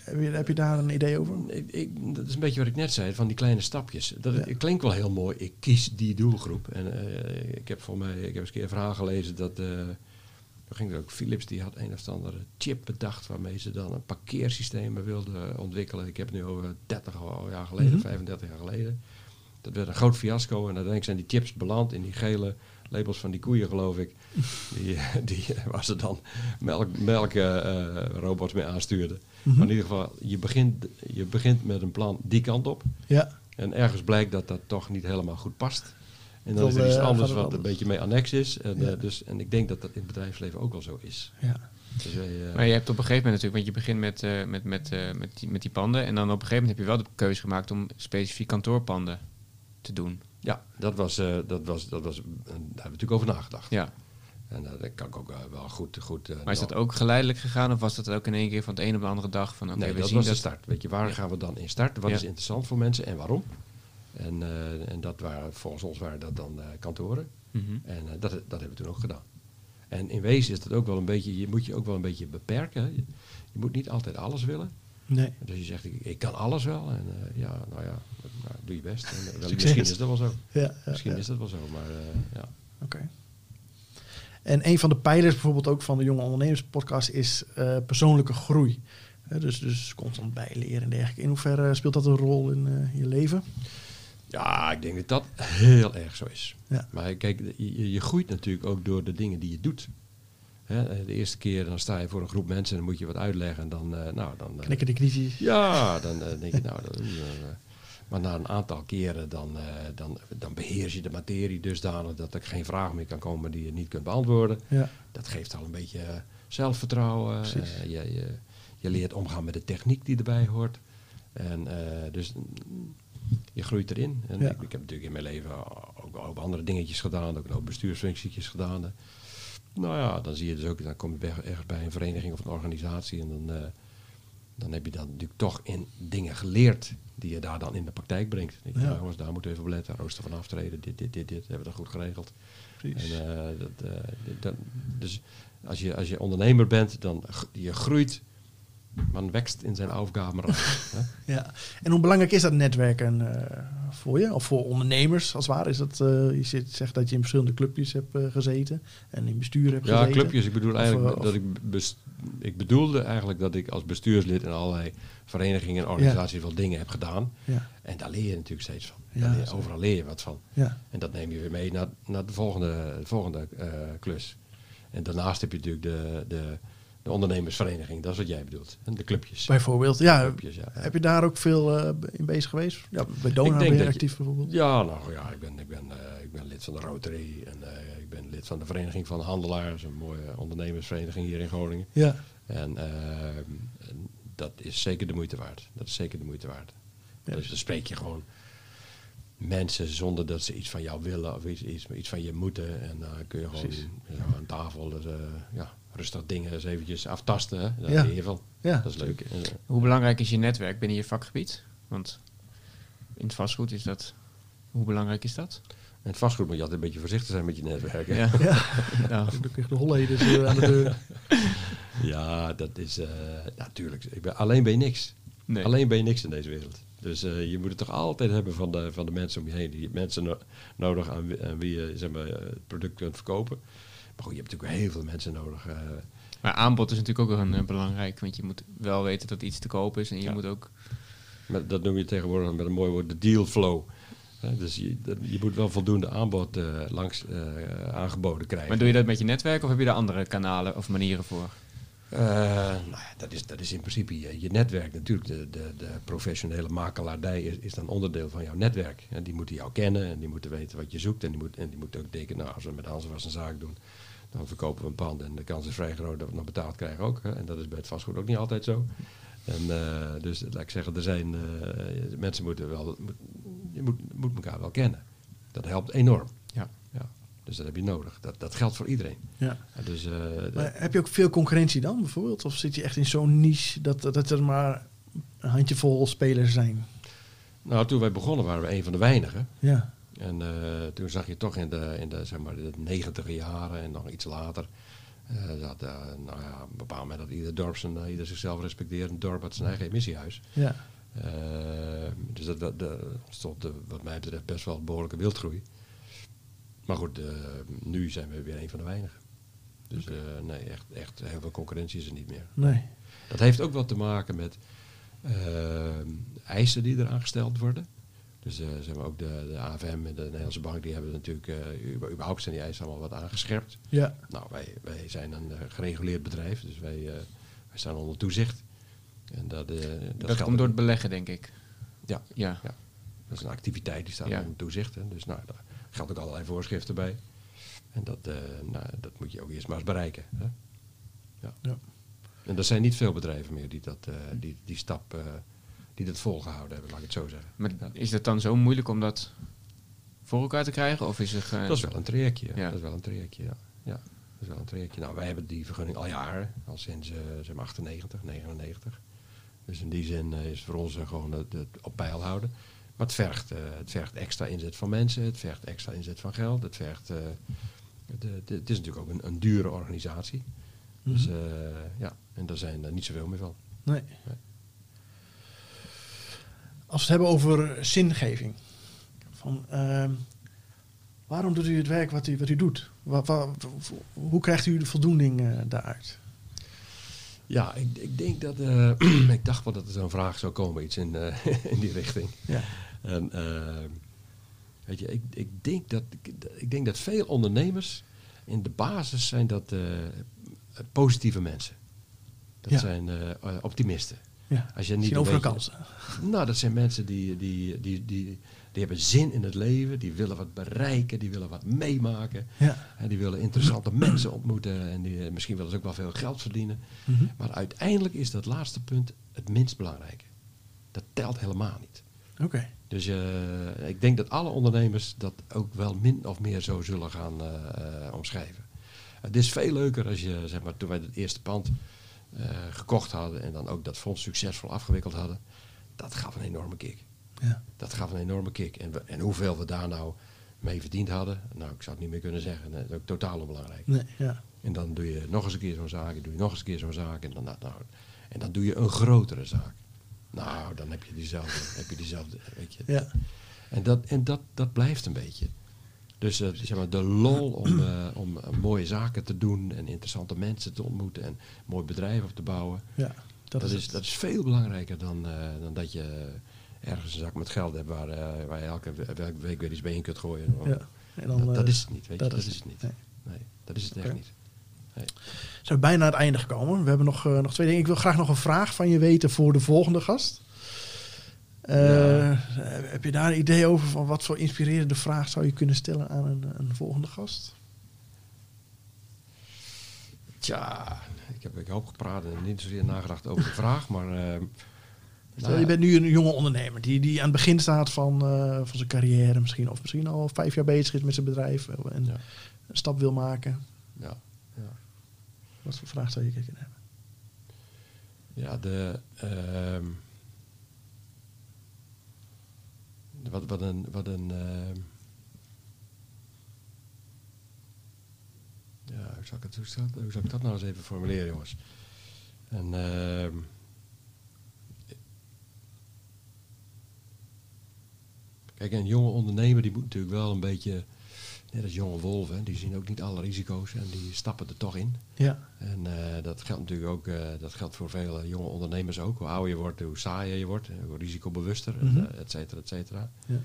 heb, je, heb je daar een idee over? Ik, ik- dat is een beetje wat ik net zei, van die kleine stapjes. Dat Ja. klinkt wel heel mooi. Ik kies die doelgroep. En eh, ik heb voor mij, ik heb eens een keer een verhaal gelezen dat. toen ging er ook Philips, die had een of andere chip bedacht waarmee ze dan een parkeersysteem wilden ontwikkelen. Ik heb het nu over 30 al jaar geleden, Mhm. 35 jaar geleden. Dat werd een groot fiasco en uiteindelijk zijn die chips beland in die gele labels van die koeien, geloof ik. Die, die waar ze dan melk, melk eh, eh, robots mee aanstuurden. Mhm. Maar in ieder geval, je begint, je begint met een plan die kant op. Ja, En ergens blijkt dat dat toch niet helemaal goed past. En dan is er iets eh, anders wat een beetje mee annex is. En, Ja. eh, dus, en ik denk dat dat in het bedrijfsleven ook wel zo is. ja. Dus wij, eh, Maar je hebt op een gegeven moment natuurlijk, want je begint met, eh, met, met, eh, met, die, met die panden. En dan op een gegeven moment heb je wel de keuze gemaakt om specifiek kantoorpanden te doen. Ja, dat was, eh, dat was, dat was, daar hebben we natuurlijk over nagedacht. Ja. En eh, dat kan ik ook eh, wel goed. goed eh, Maar is dat ook geleidelijk gegaan? Of was dat ook in één keer van het een op de andere dag? Van oké, nee, we dat zien was dat. de start. Weet je, waar Ja. gaan we dan in starten? Wat Ja. is interessant voor mensen en waarom? En, eh, en dat waren, volgens ons waren dat dan eh, kantoren. Mhm. En eh, dat, dat hebben we toen ook gedaan. En in wezen is dat ook wel een beetje, je moet je ook wel een beetje beperken. Je, je moet niet altijd alles willen. Nee. Dus je zegt, ik, ik kan alles wel. En eh, ja, nou ja, nou, doe je best. En, eh, wel, misschien is dat wel zo. Ja, Misschien is dat wel zo, maar eh, ja. Oké. En een van de pijlers bijvoorbeeld ook van de Jonge Ondernemers podcast is eh, persoonlijke groei. Dus, dus constant bijleren en dergelijke. In hoeverre speelt dat een rol in eh, je leven? Ja, ik denk dat dat heel erg zo is. Ja. Maar kijk, je, je groeit natuurlijk ook door de dingen die je doet. Hè, eh, de eerste keer dan sta je voor een groep mensen en dan moet je wat uitleggen. En dan, eh, nou, dan, eh, Knikken de kritisch. Ja, dan eh, denk je, nou, dat, eh, maar na een aantal keren dan, eh, dan, dan beheers je de materie dusdanig dat er geen vraag meer kan komen die je niet kunt beantwoorden. Ja. Dat geeft al een beetje eh, zelfvertrouwen. Eh, je, je, je leert omgaan met de techniek die erbij hoort. En dus mm, je groeit erin. En Ja. ik, ik heb natuurlijk in mijn leven ook ook andere dingetjes gedaan, ook bestuursfuncties gedaan. Eh, Nou ja, dan zie je dus ook, dan kom je ergens bij een vereniging of een organisatie en dan, dan heb je dan natuurlijk toch in dingen geleerd die je daar dan in de praktijk brengt. Je, Ja. jongens, daar moeten we even op letten, rooster van aftreden, dit, dit, dit, dit, hebben we dat goed geregeld. Precies. En, eh, dat, eh, dat- dus als je, als je ondernemer bent, dan je groeit, man wächst in zijn aufgaben. hè? [laughs] Ja. En hoe belangrijk is dat netwerken eh, voor je? Of voor ondernemers als het ware? Is dat, eh, je zit, zegt dat je in verschillende clubjes hebt eh, gezeten en in bestuur hebt Ja, gezeten. clubjes. Ik bedoel eigenlijk dat ik, ik bedoelde eigenlijk dat ik als bestuurslid in allerlei verenigingen en organisaties wel dingen heb gedaan. Ja, En daar leer je natuurlijk steeds van. Ja, Daar leer- overal leer je wat van. ja, En dat neem je weer mee naar, naar de volgende, de volgende klus. En daarnaast heb je natuurlijk de, de, de ondernemersvereniging. Dat is wat jij bedoelt. En de clubjes. bijvoorbeeld. Ja, Clubjes, ja. heb je daar ook veel eh, in bezig geweest? Ja, bij Dona ben je actief bijvoorbeeld. Ja, nou ja, ik ben, ik ben, eh, ik ben lid van de Rotary. En eh, ik ben lid van de Vereniging van Handelaars. Een mooie ondernemersvereniging hier in Groningen. Ja, En, eh, en dat is zeker de moeite waard. Dat is zeker de moeite waard. Ja. Dus dan spreek je gewoon mensen zonder dat ze iets van jou willen of iets, iets, iets van je moeten. En dan kun je gewoon zo aan tafel dus, ja, rustig dingen eens eventjes aftasten. Daar Ja. leer je van. ja. Dat is leuk. Eh, Hoe belangrijk is je netwerk binnen je vakgebied? Want in het vastgoed is dat... Hoe belangrijk is dat? en het vastgoed moet je altijd een beetje voorzichtig zijn met je netwerk. hè. Ja. [laughs] Ja, Nou, dan krijg je de holleders eh, aan de deur. [laughs] Ja, dat is uh, natuurlijk. ik ben, alleen ben je niks. nee. Alleen ben je niks in deze wereld. Dus eh, je moet het toch altijd hebben van de, van de mensen om je heen. Je hebt mensen no- nodig aan, wie- aan wie je zeg maar, eh, het product kunt verkopen. Maar goed, je hebt natuurlijk heel veel mensen nodig. eh. Maar aanbod is natuurlijk ook wel een, eh, belangrijk. Want je moet wel weten dat iets te koop is. En je Ja. moet ook... met, dat noem je tegenwoordig met een mooi woord de deal flow. Dus je, je moet wel voldoende aanbod eh, langs aangeboden krijgen. Maar doe je dat met je netwerk of heb je daar andere kanalen of manieren voor? Nou ja, dat is, dat is in principe je, je netwerk natuurlijk. De, de, de professionele makelaardij is, is dan onderdeel van jouw netwerk. En die moeten jou kennen en die moeten weten wat je zoekt. En die, moet, en die moeten ook denken, nou, als we met Hans was een zaak doen, dan verkopen we een pand. En de kans is vrij groot dat we het nog betaald krijgen ook. Hè. En dat is bij het vastgoed ook niet altijd zo. En, eh, dus laat ik zeggen, er zijn, eh, mensen moeten wel, moet, je moet, moet elkaar wel kennen. Dat helpt enorm. Ja. ja. Dus dat heb je nodig. Dat, dat geldt voor iedereen. Ja. Dus, eh, Maar heb je ook veel concurrentie dan bijvoorbeeld? Of zit je echt in zo'n niche dat, dat er maar een handjevol spelers zijn? nou, toen wij begonnen waren we een van de weinigen. Ja, En eh, toen zag je toch in de, in de, zeg maar, de negentiger jaren en nog iets later... eh, dat, eh, nou ja, op een bepaald moment dat ieder dorp zijn, eh, ieder zichzelf respecteert. Een dorp had zijn eigen emissiehuis. ja, dus dat, dat, dat ontstond eh, wat mij betreft best wel een behoorlijke wildgroei. Maar goed, nu zijn we weer een van de weinigen. Dus nee, echt, echt heel veel concurrentie is er niet meer. nee. Dat heeft ook wat te maken met eisen die eraan gesteld worden. Dus eh, zeg maar ook de, de AFM en de Nederlandse Bank, die hebben natuurlijk, eh, über- überhaupt zijn die eisen allemaal wat aangescherpt. Ja, Nou, wij, wij zijn een eh, gereguleerd bedrijf, dus wij, eh, wij staan onder toezicht. En dat, eh, dat, Dat, komt door het beleggen, denk ik. Ja, Ja. ja. Dat is een activiteit die staat Ja. onder toezicht. Hè. Dus nou, daar geldt ook allerlei voorschriften bij. En dat, eh, nou, dat moet je ook eerst maar eens bereiken. Hè. Ja. Ja. En er zijn niet veel bedrijven meer die dat, eh, die, die stap eh, die dat volgehouden hebben, laat ik het zo zeggen. Maar Ja. is het dan zo moeilijk om dat voor elkaar te krijgen? Of is het... eh, Dat is wel een trajectje. Ja. Dat is wel een trajectje, ja. ja. Dat is wel een trajectje. Nou, wij hebben die vergunning al jaren, al sinds zeg maar 98, 99. Dus in die zin eh, is het voor ons gewoon het, het op peil houden. Maar het vergt, eh, het vergt extra inzet van mensen, het vergt extra inzet van geld, het vergt... eh, de, de- het is natuurlijk ook een, een dure organisatie. Dus Mhm. eh, ja, en daar zijn er niet zoveel meer van. nee. Nee. Als we het hebben over zingeving. Van, ehm, waarom doet u het werk wat u, wat u doet? Wa- wa- hoe krijgt u de voldoening eh, daaruit? Ja, ik, ik denk dat... eh, [clears throat] ik dacht wel dat er zo'n vraag zou komen, iets in, eh, [laughs] in die richting. Ja, En, eh, weet je, ik, ik, denk dat, ik denk dat veel ondernemers in de basis zijn dat positieve mensen. Dat Ja. zijn optimisten. Ja. Als je niet overal kansen. Nou, dat zijn mensen die, die, die, die, die hebben zin in het leven, die willen wat bereiken, die willen wat meemaken. Ja. En die willen interessante mensen ontmoeten en die, eh, misschien willen ze ook wel veel geld verdienen. Mhm. Maar uiteindelijk is dat laatste punt het minst belangrijke. Dat telt helemaal niet. Oké. Dus eh, ik denk dat alle ondernemers dat ook wel min of meer zo zullen gaan eh, omschrijven. Het is veel leuker als je, zeg maar, toen wij het eerste pand gekocht hadden en dan ook dat fonds succesvol afgewikkeld hadden, dat gaf een enorme kick. Ja. Dat gaf een enorme kick. En, we- en hoeveel we daar nou mee verdiend hadden, nou, ik zou het niet meer kunnen zeggen. Dat is ook totaal onbelangrijk. Nee, ja. En dan doe je nog eens een keer zo'n zaak, en doe je nog eens een keer zo'n zaak, en dan, nou, nou, en dan doe je een grotere zaak. Nou, dan heb je diezelfde, heb je diezelfde, weet je. Ja. En, dat, en dat, dat blijft een beetje. Dus eh, zeg maar, de lol om, eh, om eh, mooie zaken te doen en interessante mensen te ontmoeten en mooi bedrijf op te bouwen. ja. Dat, Dat, is, dat is veel belangrijker dan, dan dat je ergens een zak met geld hebt waar, waar je elke we- elke week weer iets bij in kunt gooien. Ja. En dan, dat, dat is het niet, weet je. dat Dat, is het. niet. Nee. Nee, dat is het echt niet. Nee. zijn we bijna aan het einde gekomen. We hebben nog, nog twee dingen. Ik wil graag nog een vraag van je weten voor de volgende gast. Eh, Heb je daar een idee over van wat voor inspirerende vraag zou je kunnen stellen aan een, een volgende gast? Tja, ik heb ik hoop gepraat en niet zozeer nagedacht over de vraag, maar... Stel, nou je bent nu een jonge ondernemer die, die aan het begin staat van, eh, van zijn carrière misschien. Of misschien al vijf jaar bezig is met zijn bedrijf en Ja. een stap wil maken. Ja, ja. Wat voor vraag zou je kunnen hebben? Ja, de. ehm, wat, wat een. Wat een ehm, ja, hoe zal, ik het, hoe, zal, hoe zal ik dat nou eens even formuleren, jongens? En. ehm, kijk, een jonge ondernemer die moet natuurlijk wel een beetje. Net als jonge wolven, die zien ook niet alle risico's en die stappen er toch in. Ja, En eh, dat geldt natuurlijk ook eh, dat geldt voor vele jonge ondernemers ook. Hoe ouder je wordt, hoe saaier je wordt, hoe risicobewuster, Mhm. eh, et cetera, et cetera. ja.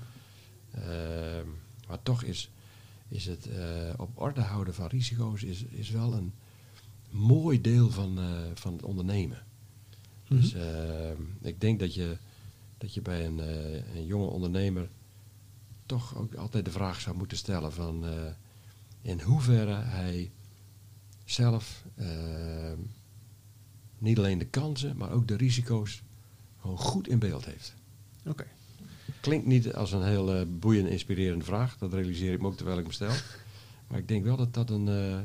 Ehm, maar toch is, is het op orde houden van risico's is, is wel een mooi deel van, van het ondernemen. Dus Mhm. ehm, ik denk dat je, dat je bij een, een jonge ondernemer toch ook altijd de vraag zou moeten stellen van eh, in hoeverre hij zelf ehm, niet alleen de kansen, maar ook de risico's gewoon goed in beeld heeft. Oké. Klinkt niet als een heel eh, boeiende, inspirerende vraag. Dat realiseer ik me ook terwijl ik hem stel. [laughs] Maar ik denk wel dat dat een, eh,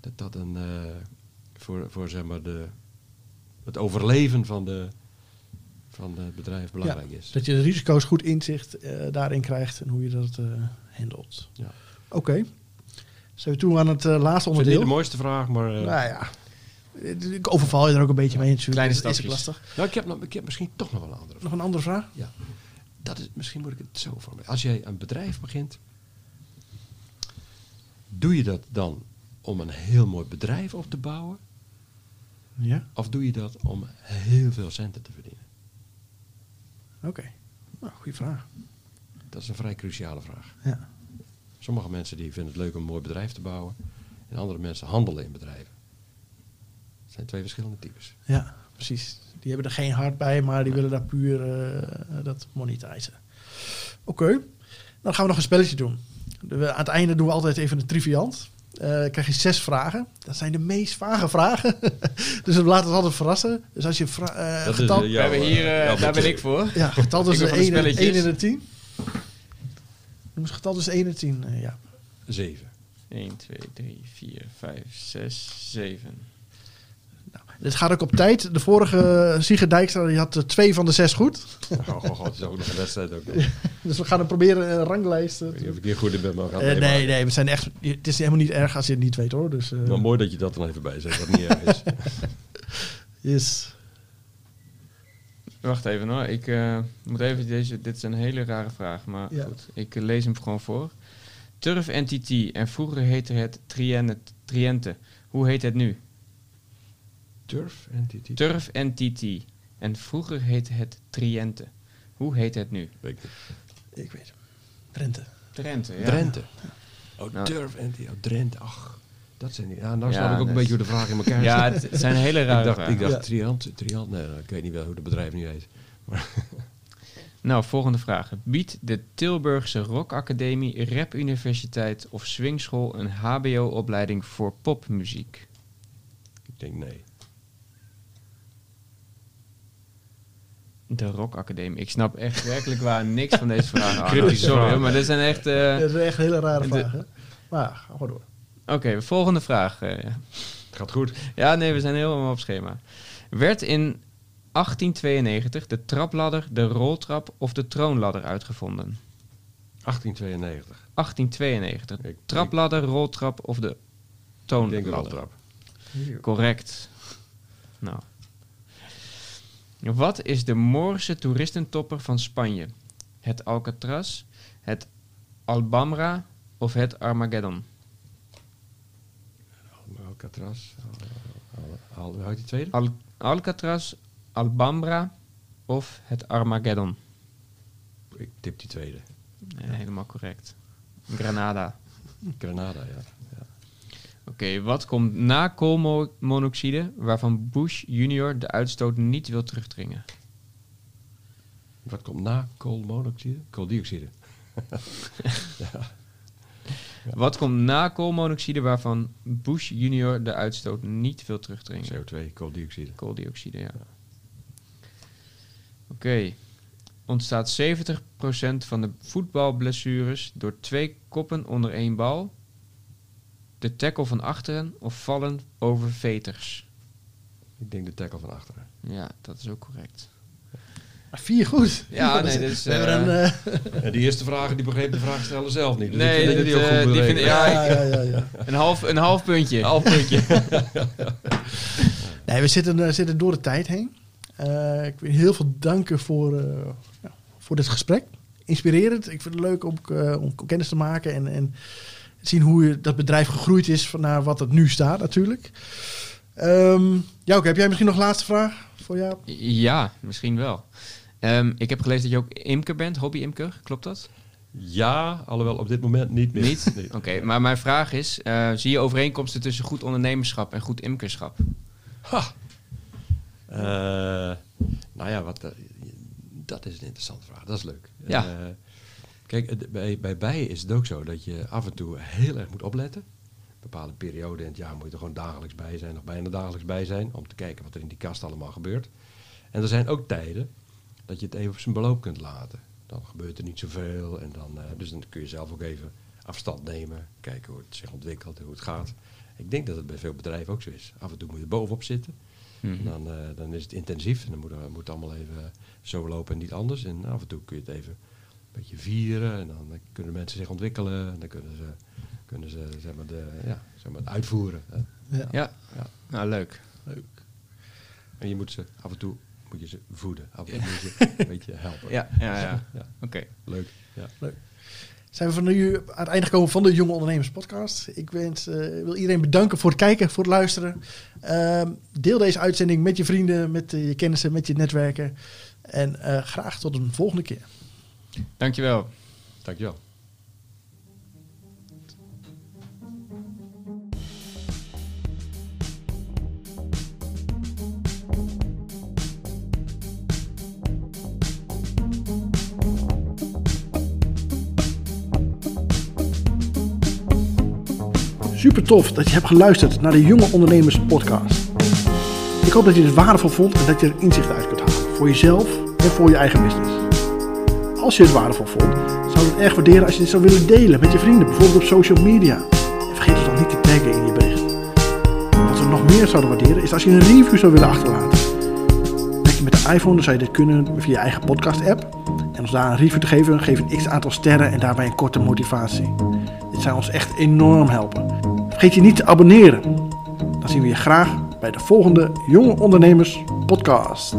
dat dat een eh, voor, voor zeg maar de, het overleven van, de, van het bedrijf belangrijk is. Dat je de risico's goed inzicht eh, daarin krijgt en hoe je dat eh handelt. Ja. Oké. Zijn we toe aan het eh, laatste Ik vind het onderdeel? niet de mooiste vraag, maar eh, Nou ja, ik overval je er ook een beetje mee natuurlijk. Kleine Dat is stapjes. lastig. nou, ik, heb nog, ik heb misschien toch nog wel een andere vraag. Nog een andere vraag? Ja. Dat is, misschien moet ik het zo formuleren. Als jij een bedrijf begint, doe je dat dan om een heel mooi bedrijf op te bouwen? Ja. Of doe je dat om heel veel centen te verdienen? Oké. Nou, goede vraag. Dat is een vrij cruciale vraag. Ja. Sommige mensen die vinden het leuk om een mooi bedrijf te bouwen. En andere mensen handelen in bedrijven. Het zijn twee verschillende types. Ja, precies. Die hebben er geen hart bij, maar die willen daar puur eh, dat monetizen. Oké. Dan gaan we nog een spelletje doen. De- aan het einde doen we altijd even een triviant. Eh krijg je zes vragen. Dat zijn de meest vage vragen. [laughs] dus we laten het altijd verrassen. Dus als je eh, Dat is, getal, eh, We hebben hier, daar ben ik voor. ja, getal tussen de 1 en, spelletjes. 1 en 10. Noem eens getal tussen 1 en 10. eh, ja. Zeven. 1, 2, 3, 4, 5, 6, 7. Nou, dit gaat ook op tijd. De vorige Sigrid Dijkstra die had eh, twee van de zes goed. Oh, oh, het is ook nog een wedstrijd. Ook nog. [laughs] Dus we gaan er proberen een ranglijst. eh, Ik weet of ik hier goed in ben, maar we gaan het Eh, meemaken. nee, nee, we zijn echt. Het is helemaal niet erg als je het niet weet hoor. Dus, eh, Maar mooi dat je dat dan even bij zegt, dat niet erg is. [laughs] yes. Wacht even hoor. Ik eh, moet even deze. Dit is een hele rare vraag, maar Ja. goed. Ik lees hem gewoon voor. Turf NTT en vroeger heette het Triente. Hoe heet het nu? Turf Entity? Turf NTT en vroeger heette het Triente. Hoe heet het nu? Weet ik. Ik weet hem. Drenthe. Trente, ja. Drenthe. Oh, Nou. Turf Entity. Oh, Drenthe. Ach, dat zijn die. Ja, nou Ja, ik ook een beetje hoe de vraag in elkaar [laughs] Ja, zit. het het zijn hele rare ik dacht, vragen. ik dacht Ja. Triant, Triant, nee, ik weet niet wel hoe het bedrijf nu heet. [laughs] Nou, volgende vraag. Biedt de Tilburgse Rock Academie, Rap Universiteit of Swingschool een HBO-opleiding voor popmuziek? Ik denk nee. De Rock Academie. Ik snap echt werkelijk waar niks van deze vragen. [laughs] Sorry, vragen. maar dit zijn echt. eh, dat is echt hele rare de- vragen. Maar ga gewoon door. Oké, volgende vraag. eh. Het gaat goed. ja, nee, we zijn helemaal op schema. Werd in 1892 de trapladder, de roltrap of de troonladder uitgevonden? 1892. 1892. Ik- Trapladder, roltrap of de Ik troonladder? denk de roltrap. Correct. Nou. Wat is de Moorse toeristentopper van Spanje? Het Alcatraz, het Alhambra of het Armageddon? Alcatraz. Al, al, die tweede? Al Alcatraz, Alhambra of het Armageddon? Ik tip die tweede. Nee, helemaal correct. Granada. Granada, ja. Ja. Oké, wat komt na koolmonoxide waarvan Bush junior de uitstoot niet wil terugdringen? Wat komt na koolmonoxide? Kooldioxide. [laughs] Wat komt na koolmonoxide waarvan Bush junior de uitstoot niet wil terugdringen? CO2, kooldioxide. Kooldioxide, ja. Oké. Ontstaat 70% van de voetbalblessures door twee koppen onder één bal, de tackle van achteren of vallen over veters? Ik denk de tackle van achteren. Ja, dat is ook correct. Ah, Vier goed. Ja, nee, [laughs] dit is, We hebben eh, een... eh, [laughs] En die eerste vragen, die begreep de vraagsteller zelf niet. Dus Nee, ik vind dat die ook eh, goed die vind- ja, ja, ja, ja, ja. [laughs] Een half, een half puntje. Half puntje. Nee, we zitten, zitten door de tijd heen. Eh, ik wil heel veel danken voor, eh, ja, voor dit gesprek. Inspirerend. Ik vind het leuk om, eh, om kennis te maken en, en zien hoe je dat bedrijf gegroeid is van naar wat het nu staat natuurlijk. Ehm Jouke, heb jij misschien nog een laatste vraag voor jou? Ja, misschien wel. Ehm, ik heb gelezen dat je ook imker bent, hobby-imker. Klopt dat? Ja, alhoewel op dit moment niet meer. Niet? [laughs] Nee. Oké, maar mijn vraag is: eh, zie je overeenkomsten tussen goed ondernemerschap en goed imkerschap? Ha. Eh, nou ja, wat, eh, dat is een interessante vraag. Dat is leuk. Ja. Kijk, bij, bij bijen is het ook zo dat je af en toe heel erg moet opletten. Een bepaalde periode in het jaar moet je er gewoon dagelijks bij zijn, of bijna dagelijks bij zijn, om te kijken wat er in die kast allemaal gebeurt. En er zijn ook tijden dat je het even op zijn beloop kunt laten. Dan gebeurt er niet zoveel en dan, eh, dus dan kun je zelf ook even afstand nemen, kijken hoe het zich ontwikkelt en hoe het gaat. Ik denk dat het bij veel bedrijven ook zo is. Af en toe moet je bovenop zitten. Mhm. Dan, eh, dan is het intensief en dan moet, het- allemaal even zo lopen en niet anders. En af en toe kun je het even beetje vieren en dan kunnen mensen zich ontwikkelen en dan kunnen ze, kunnen ze zeg maar, de, ja, zeg maar, uitvoeren. hè. Ja. Ja, Ja. nou leuk. Leuk. En je moet ze af en toe moet je ze voeden, af en toe moet je ze [laughs] een beetje helpen. Ja, ja, ja. Ja. Oké. Leuk. Ja. Zijn we van nu aan het einde gekomen van de Jonge Ondernemers podcast. Ik wens, eh, wil iedereen bedanken voor het kijken, voor het luisteren. Ehm, deel deze uitzending met je vrienden, met eh, je kennissen, met je netwerken. En eh, graag tot een volgende keer. Dankjewel. Dankjewel. Super tof dat je hebt geluisterd naar de Jonge Ondernemers podcast. Ik hoop dat je het waardevol vond en dat je er inzicht uit kunt halen. Voor jezelf en voor je eigen business. Als je het waardevol vond, zou ik het erg waarderen als je dit zou willen delen met je vrienden. Bijvoorbeeld op social media. En vergeet ons dan niet te taggen in je bericht. Wat we nog meer zouden waarderen is als je een review zou willen achterlaten. Werk je met de iPhone, dan zou je dit kunnen via je eigen podcast app. En ons daar een review te geven, geef een x aantal sterren en daarbij een korte motivatie. Dit zou ons echt enorm helpen. Vergeet je niet te abonneren. Dan zien we je graag bij de volgende Jonge Ondernemers podcast.